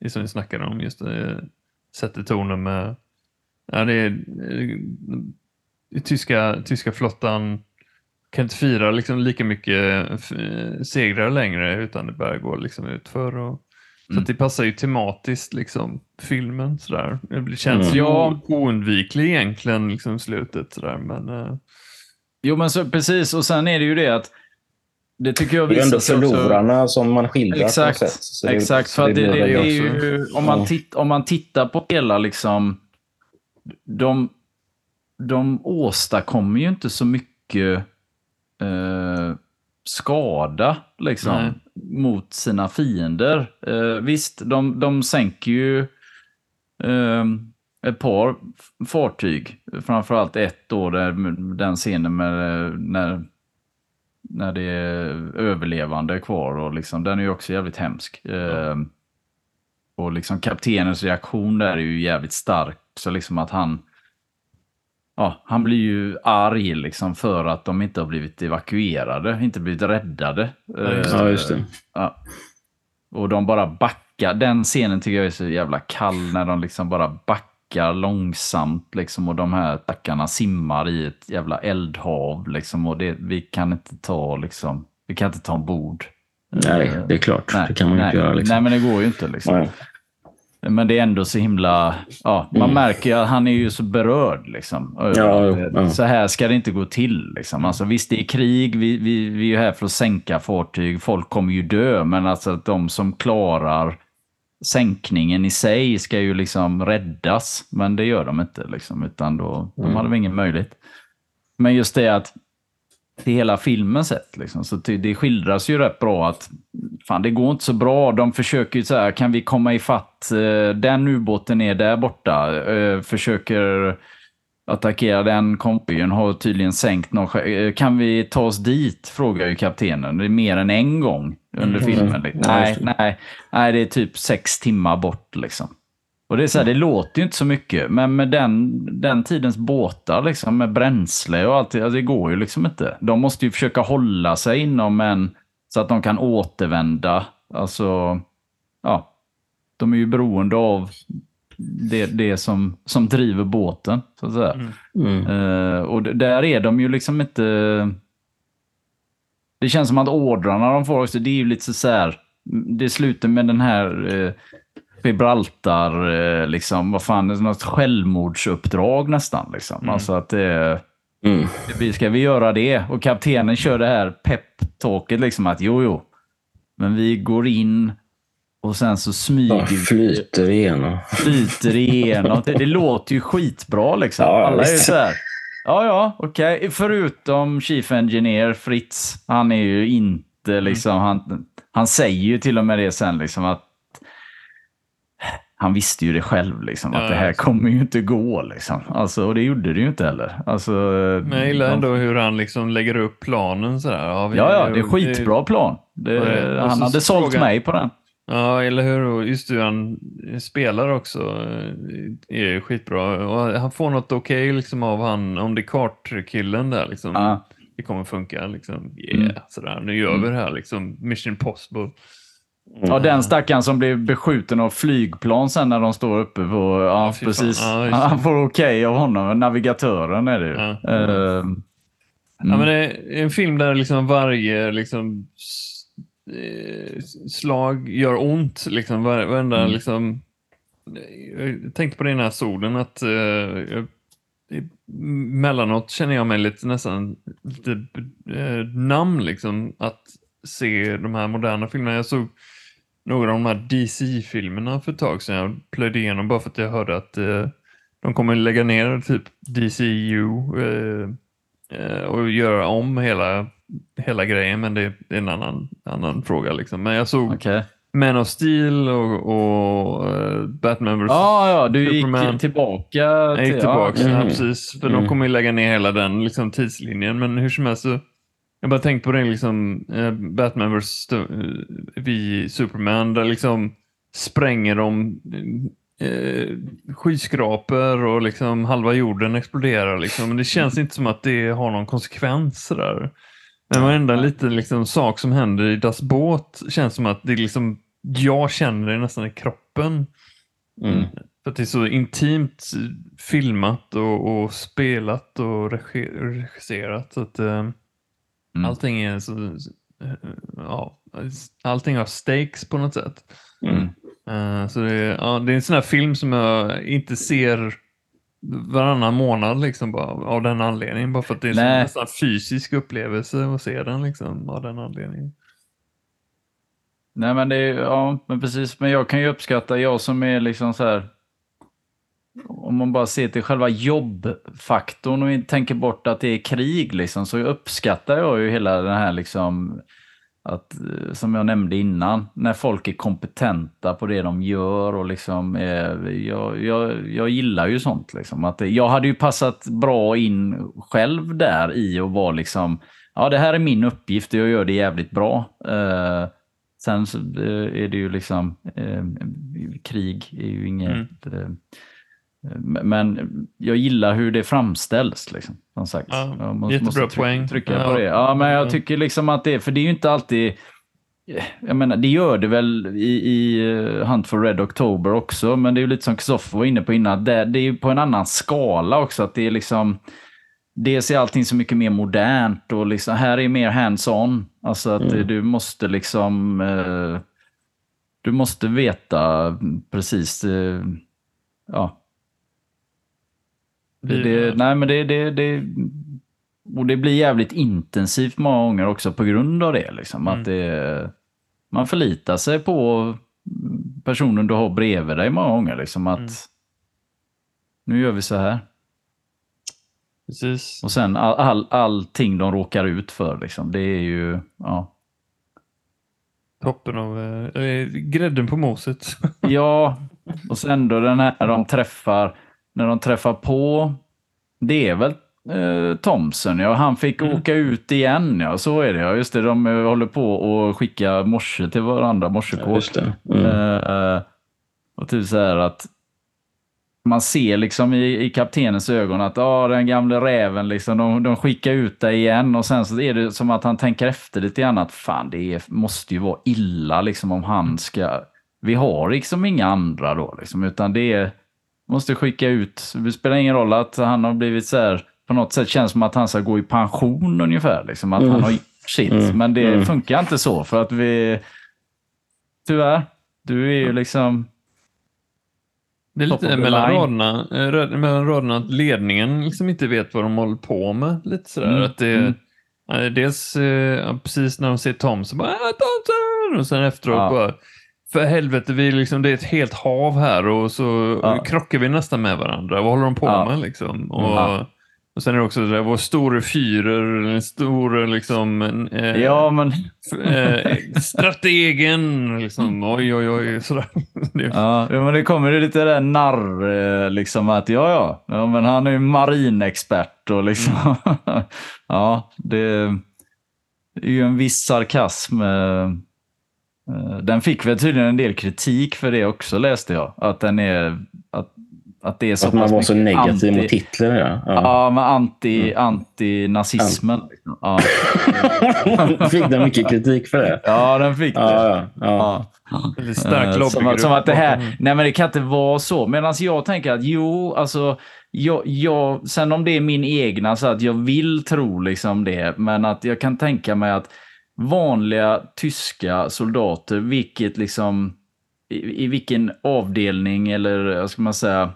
det som vi snackade om, just det, sätter tonen med, ja det är, eh, tyska, tyska flottan kan inte fira liksom lika mycket eh, segrar längre utan det börjar gå liksom utför. Och, Så Mm. att det passar ju tematiskt liksom filmen sådär. Det känns Mm. ju Ja. oundviklig egentligen liksom slutet sådär men eh, Jo, men så, precis. Och sen är det ju det att det tycker jag Det är visar ändå sig också- förlorarna som man skildrar på Exakt, något sätt. Så det- exakt. För att det, det, blir det är väldigt- ju, om, man Ja. titt, om man tittar på hela liksom... De, de åstadkommer ju inte så mycket eh, skada liksom, Nej mot sina fiender. Eh, visst, de, de sänker ju eh, ett par fartyg. Framförallt ett då, där, den scenen med eh, när när det är överlevande kvar. Och liksom, den är ju också jävligt hemsk. Eh, och liksom kaptenens reaktion där är ju jävligt stark. Så liksom att han... Ja, han blir ju arg liksom för att de inte har blivit evakuerade, inte blivit räddade. just Eh, Ja, just det. Ja. Och de bara backar. Den scenen tycker jag är så jävla kall när de liksom bara backar långsamt liksom och de här tackarna simmar i ett jävla eldhav liksom och det, vi kan inte ta liksom, vi kan inte ta ombord. Nej, det är klart. Nej, det kan man ju inte göra. Liksom. nej, men det går ju inte liksom. Nej. Men det är ändå så himla... Ja, man Mm. märker ju att han är ju så berörd. Liksom, Ja. Så här ska det inte gå till. Liksom. Alltså, visst, det är krig. Vi, vi, vi är här för att sänka fartyg. Folk kommer ju dö. Men alltså att de som klarar sänkningen i sig ska ju liksom räddas. Men det gör de inte. Liksom, utan då, de Mm. hade väl ingen möjlighet. Men just det att till hela filmen sett. Liksom. Så det skildras ju rätt bra att fan, det går inte så bra. De försöker ju så här, kan vi komma ifatt? Eh, den ubåten är där borta. Eh, försöker attackera den konvojen, har tydligen sänkt någon. eh, Kan vi ta oss dit? Frågar ju kaptenen. Det är mer än en gång under Mm. filmen. Ja, Nej, nej, nej, det är typ sex timmar bort liksom. Och det är så här, det låter ju inte så mycket, men med den, den tidens båtar liksom, med bränsle och allt, alltså, det går ju liksom inte. De måste ju försöka hålla sig inom en, så att de kan återvända. Alltså, ja, de är ju beroende av det, det som, som driver båten, så att säga. Mm. Eh, och där är de ju liksom inte... Det känns som att ordrarna de får också, det är ju lite så här... Det slutar med den här eh, Gibraltar, eh, liksom, vad fan, något självmordsuppdrag nästan. Liksom. Alltså att det, Mm. det ska vi göra det? Och kaptenen kör det här pep-talket, liksom att jo, jo, men vi går in och sen så smyger vi flyter igenom. flyter igenom. Det, det låter ju skitbra liksom. Ja, Alla är ju så här. Ja, ja, okej. Förutom Chief Engineer Fritz. Han är ju inte liksom, han, han säger ju till och med det sen liksom att han visste ju det själv liksom, att Ja, det här kommer ju inte gå liksom. Alltså, och det gjorde det ju inte heller. Alltså, Men jag gillar ändå hur han liksom lägger upp planen sådär. Ja, vi- Ja, ja, det är skitbra plan. Det, det- han så hade sålt frågar- mig på den. Ja, eller hur? Just hur han spelar också eh, är skitbra. Och han får något okej liksom av han, om det är kartkillen där liksom. Ja. Det kommer funka liksom. Yeah, Mm. sådär. Nu gör vi det här liksom. Mission possible. Ja, den stackaren som blev beskjuten av flygplan sen när de står uppe på... Ja, fan. precis. Ja. Han får okej av honom. Navigatören är det ju. Ja. Eh, Ja, men det är en film där liksom varje liksom, eh, slag gör ont. Liksom, var, varenda, Mm. liksom, jag tänkte på det i den här solen att eh, jag, mellanåt känner jag mig lite nästan lite eh, namn liksom att se de här moderna filmerna. Jag såg några av de här DC-filmerna för ett tag sedan. Jag plöjde igenom bara för att jag hörde att eh, de kommer lägga ner typ DCU eh, eh, och göra om hela, hela grejen, men det är en annan, annan fråga. Liksom. Men jag såg Okej. Man of Steel och, och eh, Batman vs. Ja, ja, du Superman. gick tillbaka. Jag gick till- tillbaka, ja, ja, Mm. precis. För Mm. de kommer ju lägga ner hela den liksom, tidslinjen. Men hur som helst så, jag bara tänkte på det liksom, eh, Batman vs. Eh, vi Superman, där liksom spränger de eh, skyskrapor och liksom halva jorden exploderar. Liksom. Men det känns inte som att det har någon konsekvens. Sådär. Men varenda liten liksom, sak som händer i Das båt känns som att det liksom, jag känner det nästan i kroppen. Mm. För att det är så intimt filmat och, och spelat och regi- regisserat. Så att, eh, Mm. Allting är så, ja, allting har stakes på något sätt. Mm. Eh, så det, är- ja, det är en sån här film som jag inte ser varannan månad liksom bara, av den anledningen. Bara för att det är en Nej. nästan fysisk upplevelse att se den liksom, av den anledningen. Nej, men det är, ja, men precis. Men jag kan ju uppskatta, jag som är liksom så här. Om man bara ser till själva jobbfaktorn och tänker bort att det är krig liksom, så uppskattar jag ju hela den här liksom att, eh, som jag nämnde innan, när folk är kompetenta på det de gör och liksom, eh, jag, jag, jag gillar ju sånt liksom. Att jag hade ju passat bra in själv där i och vara liksom, ja det här är min uppgift och jag gör det jävligt bra. Eh, sen så eh, är det ju liksom, eh, krig är ju inget, eh, men jag gillar hur det framställs. Liksom, som sagt. Ja, jag måste, jättebra måste trycka, poäng. trycka Ja. på det. Ja, men jag Ja. tycker liksom att det, för det är ju inte alltid jag menar, det gör det väl i, i eh, Hunt for Red October också, men det är ju lite som Kristoffer var inne på innan, det, det är ju på en annan skala också, att det är liksom Dels är allting så mycket mer modernt och liksom, här är mer hands-on. Alltså att Mm. eh, du måste liksom... Eh, du måste veta precis... Eh, ja. Det, det, nej, men det, det, det... Och det blir jävligt intensivt många gånger också på grund av det. Liksom, Mm. att det man förlitar sig på personen du har bredvid dig många gånger. Liksom, att Mm. nu gör vi så här. Precis. Och sen all, all, allting de råkar ut för, liksom, det är ju... Ja, Toppen av eh, grädden på moset. ja och sen då den här de träffar, när de träffar på, det är väl eh, Thomson, ja. Han fick Mm. åka ut igen, ja. Så är det, ja. Just det, de eh, håller på och skicka morse till varandra, Ja, morsekort. just det. Mm. Eh, och typ så här att man ser liksom i, i kaptenens ögon att ah, den gamle räven, liksom, de, de skickar ut dig igen och sen så är det som att han tänker efter lite grann att fan det är, måste ju vara illa liksom om han ska... Vi har liksom inga andra då liksom, utan det är... Måste skicka ut, det spelar ingen roll att han har blivit så här, på något sätt känns som att han ska gå i pension ungefär, liksom, att Mm. han har gjort sitt. Mm. Men det Mm. funkar inte så för att vi... Tyvärr, du är ju liksom... Det är lite mellan raderna, eh, rö- mellan raderna att ledningen liksom inte vet vad de håller på med. Lite sådär. Mm, Att det, mm. dels eh, precis när de ser Tom så bara äh, Thomson! Och sen efteråt Ja. bara för helvete, vi liksom, det är ett helt hav här och så Ja. krockar vi nästan med varandra. Vad håller de på Ja. med liksom? Och, Ja. och sen är det också det där, vår store fyrer, stor liksom, eh, Ja, men... eh, strategen, liksom, oj oj oj. Sådär. Ja, men det kommer ju lite där narr, eh, liksom att ja, ja, ja men han är ju marinexpert och liksom. ja, det är ju en viss sarkasm. Eh, Den fick väl tydligen en del kritik för det också läste jag. Att den är... Att, att det är så Att man var så negativ anti- mot Hitler. Ja. Ja. Ja, men anti, anti-nazismen. liksom. Ja. Fick den mycket kritik för det? ja, den fick det. Ja, ja, ja. Väldigt stark Eh, som, att- som att det här, nej men det kan inte vara så. Medan jag tänker att jo, alltså, jag, jag, sen om det är min egna så att jag vill tro liksom det, men att jag kan tänka mig att vanliga tyska soldater, vilket liksom, i, i vilken avdelning eller vad ska man säga,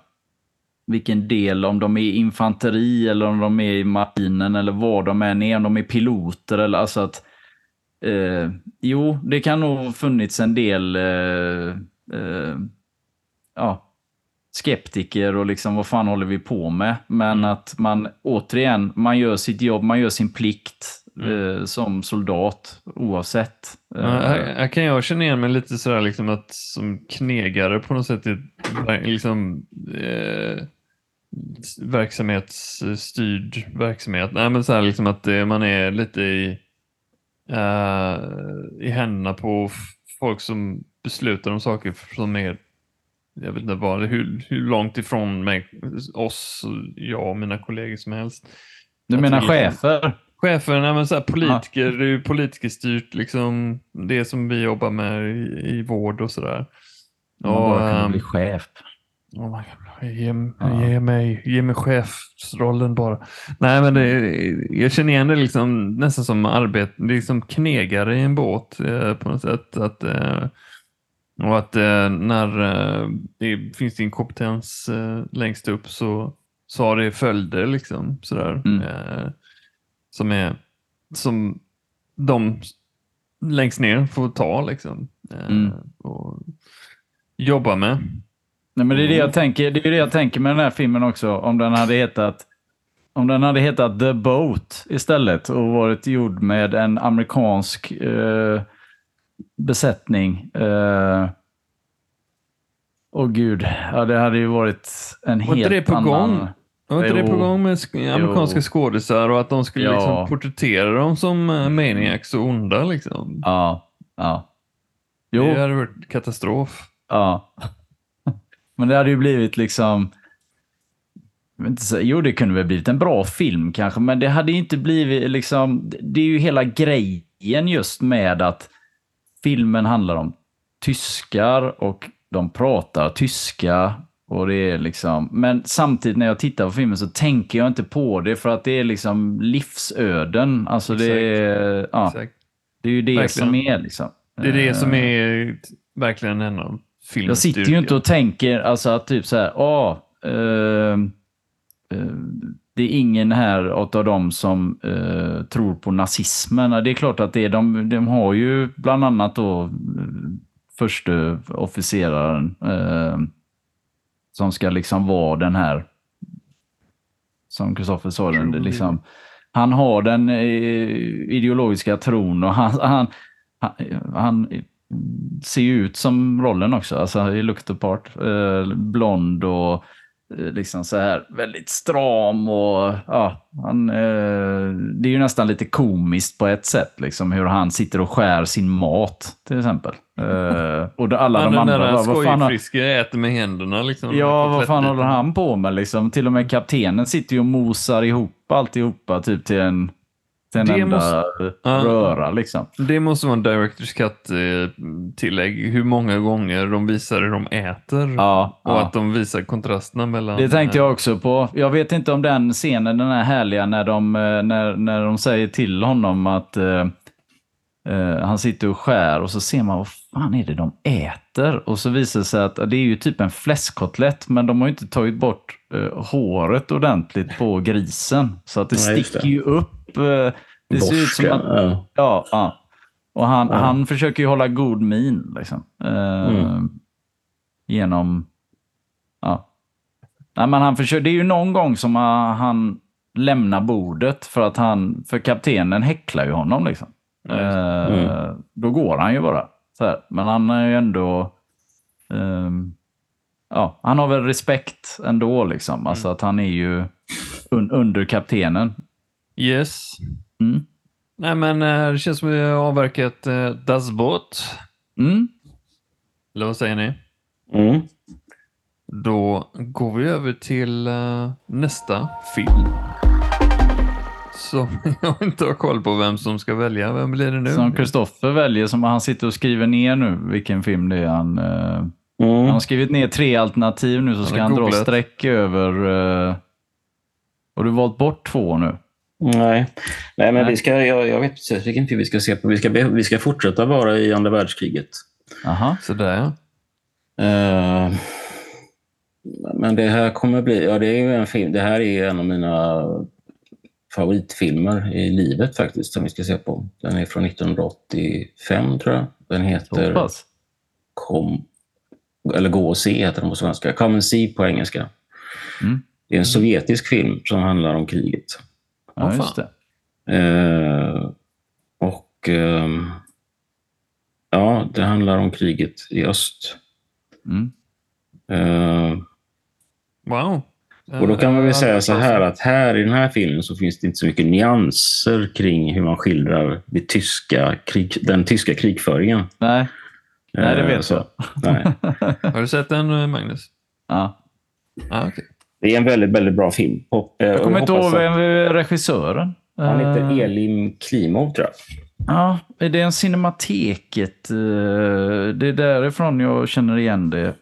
vilken del, om de är infanteri eller om de är i marinen eller vad de än är, om de är piloter eller alltså att Eh, jo, det kan nog funnits en del eh, eh, ja, skeptiker och liksom vad fan håller vi på med? Men att man återigen, man gör sitt jobb, man gör sin plikt eh, som soldat oavsett. Ja, Eh, här, här kan jag känna igen mig lite sådär liksom att som knegare på något sätt i ett liksom eh, verksamhetsstyrd verksamhet. Nej, men så här liksom att eh, man är lite i, eh, i händerna på folk som beslutar om saker som är jag vet inte vad, hur, hur långt ifrån mig, oss, jag och mina kollegor som helst. du menar vi- chefer? Chefer, nej men så här, politiker, det är ju politikerstyrt liksom. Det som vi jobbar med i, i vård och sådär. Man bara kunde ehm, bli chef. oh my God, ge, ge, mig, ge mig chefsrollen bara. Nej men det, jag känner igen det liksom nästan som är liksom knegare i en båt eh, på något sätt. Att, eh, och att eh, när eh, det finns inkompetens eh, längst upp så, så har det följder liksom. Sådär. Mm. Som är som de längst ner får ta liksom. Eh, Mm. och jobba med. Nej, men det är det Mm. jag tänker. Det är det jag tänker med den här filmen också. Om den hade hetat om den hade hetat The Boat istället och varit gjord med en amerikansk eh, besättning. Eh, Åh gud, ja, det hade ju varit en Var inte helt det på annan... gång? Var inte det på gång med sk- amerikanska skådisar och att de skulle Ja. liksom porträttera dem som eh, maniacs och onda liksom? Ja, ja. Jo, Det hade varit katastrof. Ja. Men det hade ju blivit liksom... Jo, det kunde väl blivit en bra film kanske, men det hade ju inte blivit liksom... Det är ju hela grejen just med att filmen handlar om tyskar och de pratar tyska. Och det är liksom... Men samtidigt när jag tittar på filmen så tänker jag inte på det för att det är liksom livsöden. Alltså det är... Ja, Exakt. det är ju det Verkligen. som är liksom. Det är det som Eh, är verkligen en av filmens jag sitter ju inte och tänker alltså att typ så här, ah, eh, eh, det är ingen här av dem som eh, tror på nazismen. Det är klart att det är de, de har ju bland annat då eh, förste officeraren som ska liksom vara den här som Kristoffer sa, den, liksom, han har den eh, ideologiska tron och han, han, han, han ser ju ut som rollen också, alltså i Look the part. Eh, blond och eh, liksom så här väldigt stram och ja, han, eh, det är ju nästan lite komiskt på ett sätt, liksom hur han sitter och skär sin mat till exempel. Eh, och alla Han de andra, bara, vad fan har, skojfriske äter med händerna liksom. Ja, vad fan håller han på med liksom? Till och med kaptenen sitter ju och mosar ihop alltihopa typ till en, till en Det enda måste- röra liksom. Det måste vara en Directors Cut-tillägg. Hur många gånger de visar hur de äter. Ja, Och ja. att de visar kontrasterna mellan... Det tänkte jag också på. Jag vet inte om den scenen, den är härliga när de, eh, när, när de säger till honom att eh, han sitter och skär och så ser man vad fan är det de äter? Och så visar det sig att det är ju typ en fläskkotlett men de har ju inte tagit bort eh, håret ordentligt på grisen. Så att det Nej, sticker det. ju upp. Eh, det ser ut som Borska. att Ja. Ja, ja. Och han, Ja. han försöker ju hålla god min. Liksom. Mm. Genom... Ja. Nej, men han försöker, det är ju någon gång som han, han lämnar bordet för att han... För kaptenen häcklar ju honom. Liksom. Eh, Mm. Då går han ju bara. Men han är ju ändå... ehm, ja, han har väl respekt ändå. Liksom. Alltså att han är ju un, under kaptenen. Yes. Mm. Nej, men eh, det känns som att vi har avverkat uh, Das Boot. Mm. Eller vad säger ni? Mm. Då går vi över till nästa film. Som jag inte har koll på vem som ska välja. Vem blir det nu? Som Kristoffer väljer, som han sitter och skriver ner nu vilken film det är han... eh, Mm. Han har skrivit ner tre alternativ nu så Han ska han dra googlat. streck över... eh, Har du valt bort två nu? Nej, Nej men Nej. Vi ska, jag, jag vet precis vilken film vi ska se på. Vi ska, vi ska fortsätta vara i andra världskriget. Aha. Sådär ja. Eh, men det här kommer bli... Ja, det är ju en film. Det här är en av mina favoritfilmer i livet faktiskt, som vi ska se på. Den är från 1985, tror jag. Den heter pass. Kom... Eller Gå och se heter den på svenska. Come and see på engelska. Mm. Det är en sovjetisk film som handlar om kriget. Ja, Åh, just. Eh, och ehm, ja, det handlar om kriget i öst. Mm. Eh, Wow. Och då kan man väl säga så här att här i den här filmen så finns det inte så mycket nyanser kring hur man skildrar det tyska krig, den tyska krigföringen. Nej, nej, det Eh, vet så, jag. Nej. Har du sett den eh, Magnus? Ja. Ah, okay. Det är en väldigt, väldigt bra film. Och, eh, Jag kommer inte ihåg vem är regissören. Han heter Elim Klimov, tror jag. Ja, är det en Cinemateket? eh, Det är därifrån jag känner igen det.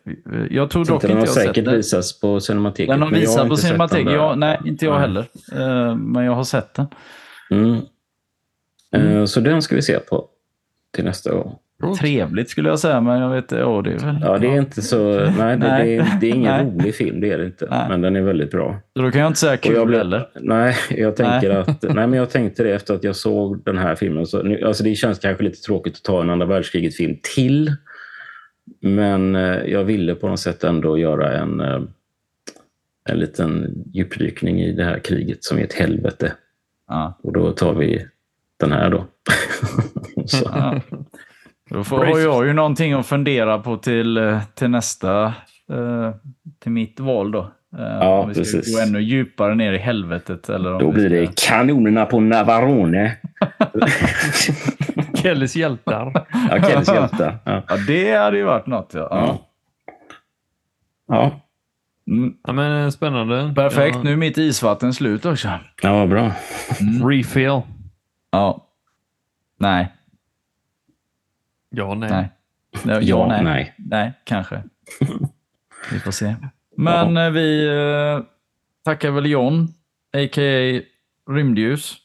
Jag tror dock Inte den jag har har sett säkert den. visats på Cinemateket. Den har men jag visat på den Cinemateket. där. Ja, nej, inte jag heller. Eh, Men jag har sett den. Mm. Eh, Så den ska vi se på till nästa gång. Coolt. Trevligt skulle jag säga, men jag vet ja, det är väl... Ja, det är inte så... Nej, det, Nej. Det, är, det är ingen rolig film, det är det inte. Nej. Men den är väldigt bra. Så då kan jag inte säga kul jag blev- heller. Nej, jag tänker Nej. att... Nej, men jag tänkte det efter att jag såg den här filmen. Så, nu, alltså det känns kanske lite tråkigt att ta en andra världskriget-film till. Men eh, jag ville på något sätt ändå göra en, eh, en liten djupdykning i det här kriget som är ett helvete. Ja. Och då tar vi den här då. så. Ja. Då får, har jag ju någonting att fundera på till, eh, till nästa, eh, till mitt val då. Eh, Ja, om vi ska precis. gå ännu djupare ner i helvetet. Eller om Då blir ska... det kanonerna på Navarone. Kellys hjältar. Ja, Kennys hjältar. Ja. Ja, det hade ju varit något. Ja. Ja. Ja. Mm, Ja, men spännande. perfekt, Ja. nu är mitt isvatten slut också. ja, bra. Refill. Ja. Nej. Ja, nej. Nej. Ja, Ja, nej. nej. Nej, kanske. Vi får se. Men eh, vi eh, tackar väl John, a.k.a. Rymdljus,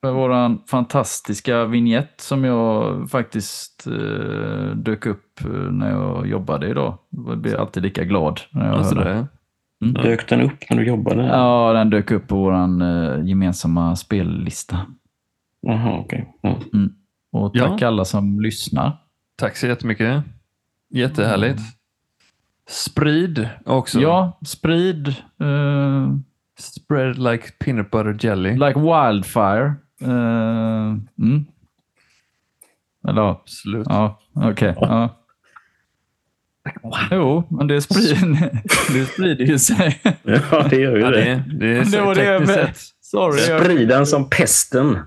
för våran fantastiska vignett som jag faktiskt eh, dök upp när jag jobbade idag. Jag blir alltid lika glad när jag Alltså hör det. det. Dök den upp när du jobbade? Ja, den dök upp på våran eh, gemensamma spellista. Jaha, okej. Ja. Och Ja. tack alla som lyssnar. Tack så jättemycket. Jättehärligt. Sprid också. Ja, sprid. eh, Spread like peanut butter jelly. Like wildfire. Uh, mm. Eller ja, Absolut. ja okej. Ja. Jo, men det sprider, det sprider ju sig. ja, det gör ju Ja, det. det, det är Det var det jag. Sorry. Jag, Sprida den som pesten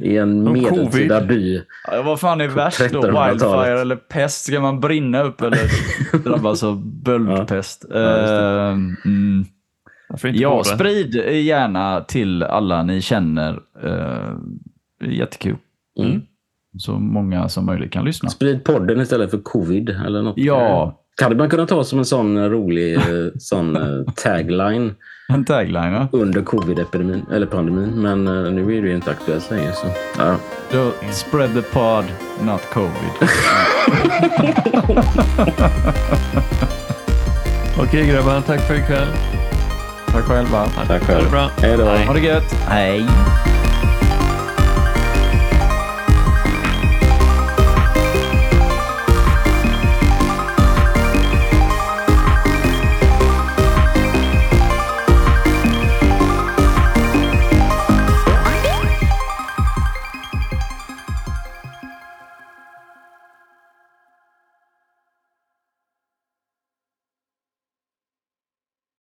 i en medeltida covid. by. ja, vad fan är värst då? 1300-talet. Wildfire eller pest? Ska man brinna upp eller drabbas av böldpest? Ja, just det. Eh, mm. Ja, sprid gärna till alla ni känner. Uh, jättekul. Mm. Så många som möjligt kan lyssna. Sprid podden istället för covid eller något. Ja, Hade man kunnat ta som en sån rolig eh, sån eh, tagline en tagline. Ja. under covid-epidemin, eller pandemin. Men eh, nu är det ju inte aktuellt längre. Så. Ja. Då, spread the pod, not covid. Okej grabbar, tack för ikväll. Tack själva. Tack Ha det själv. bra. Hej då. Ha det gött. Hej.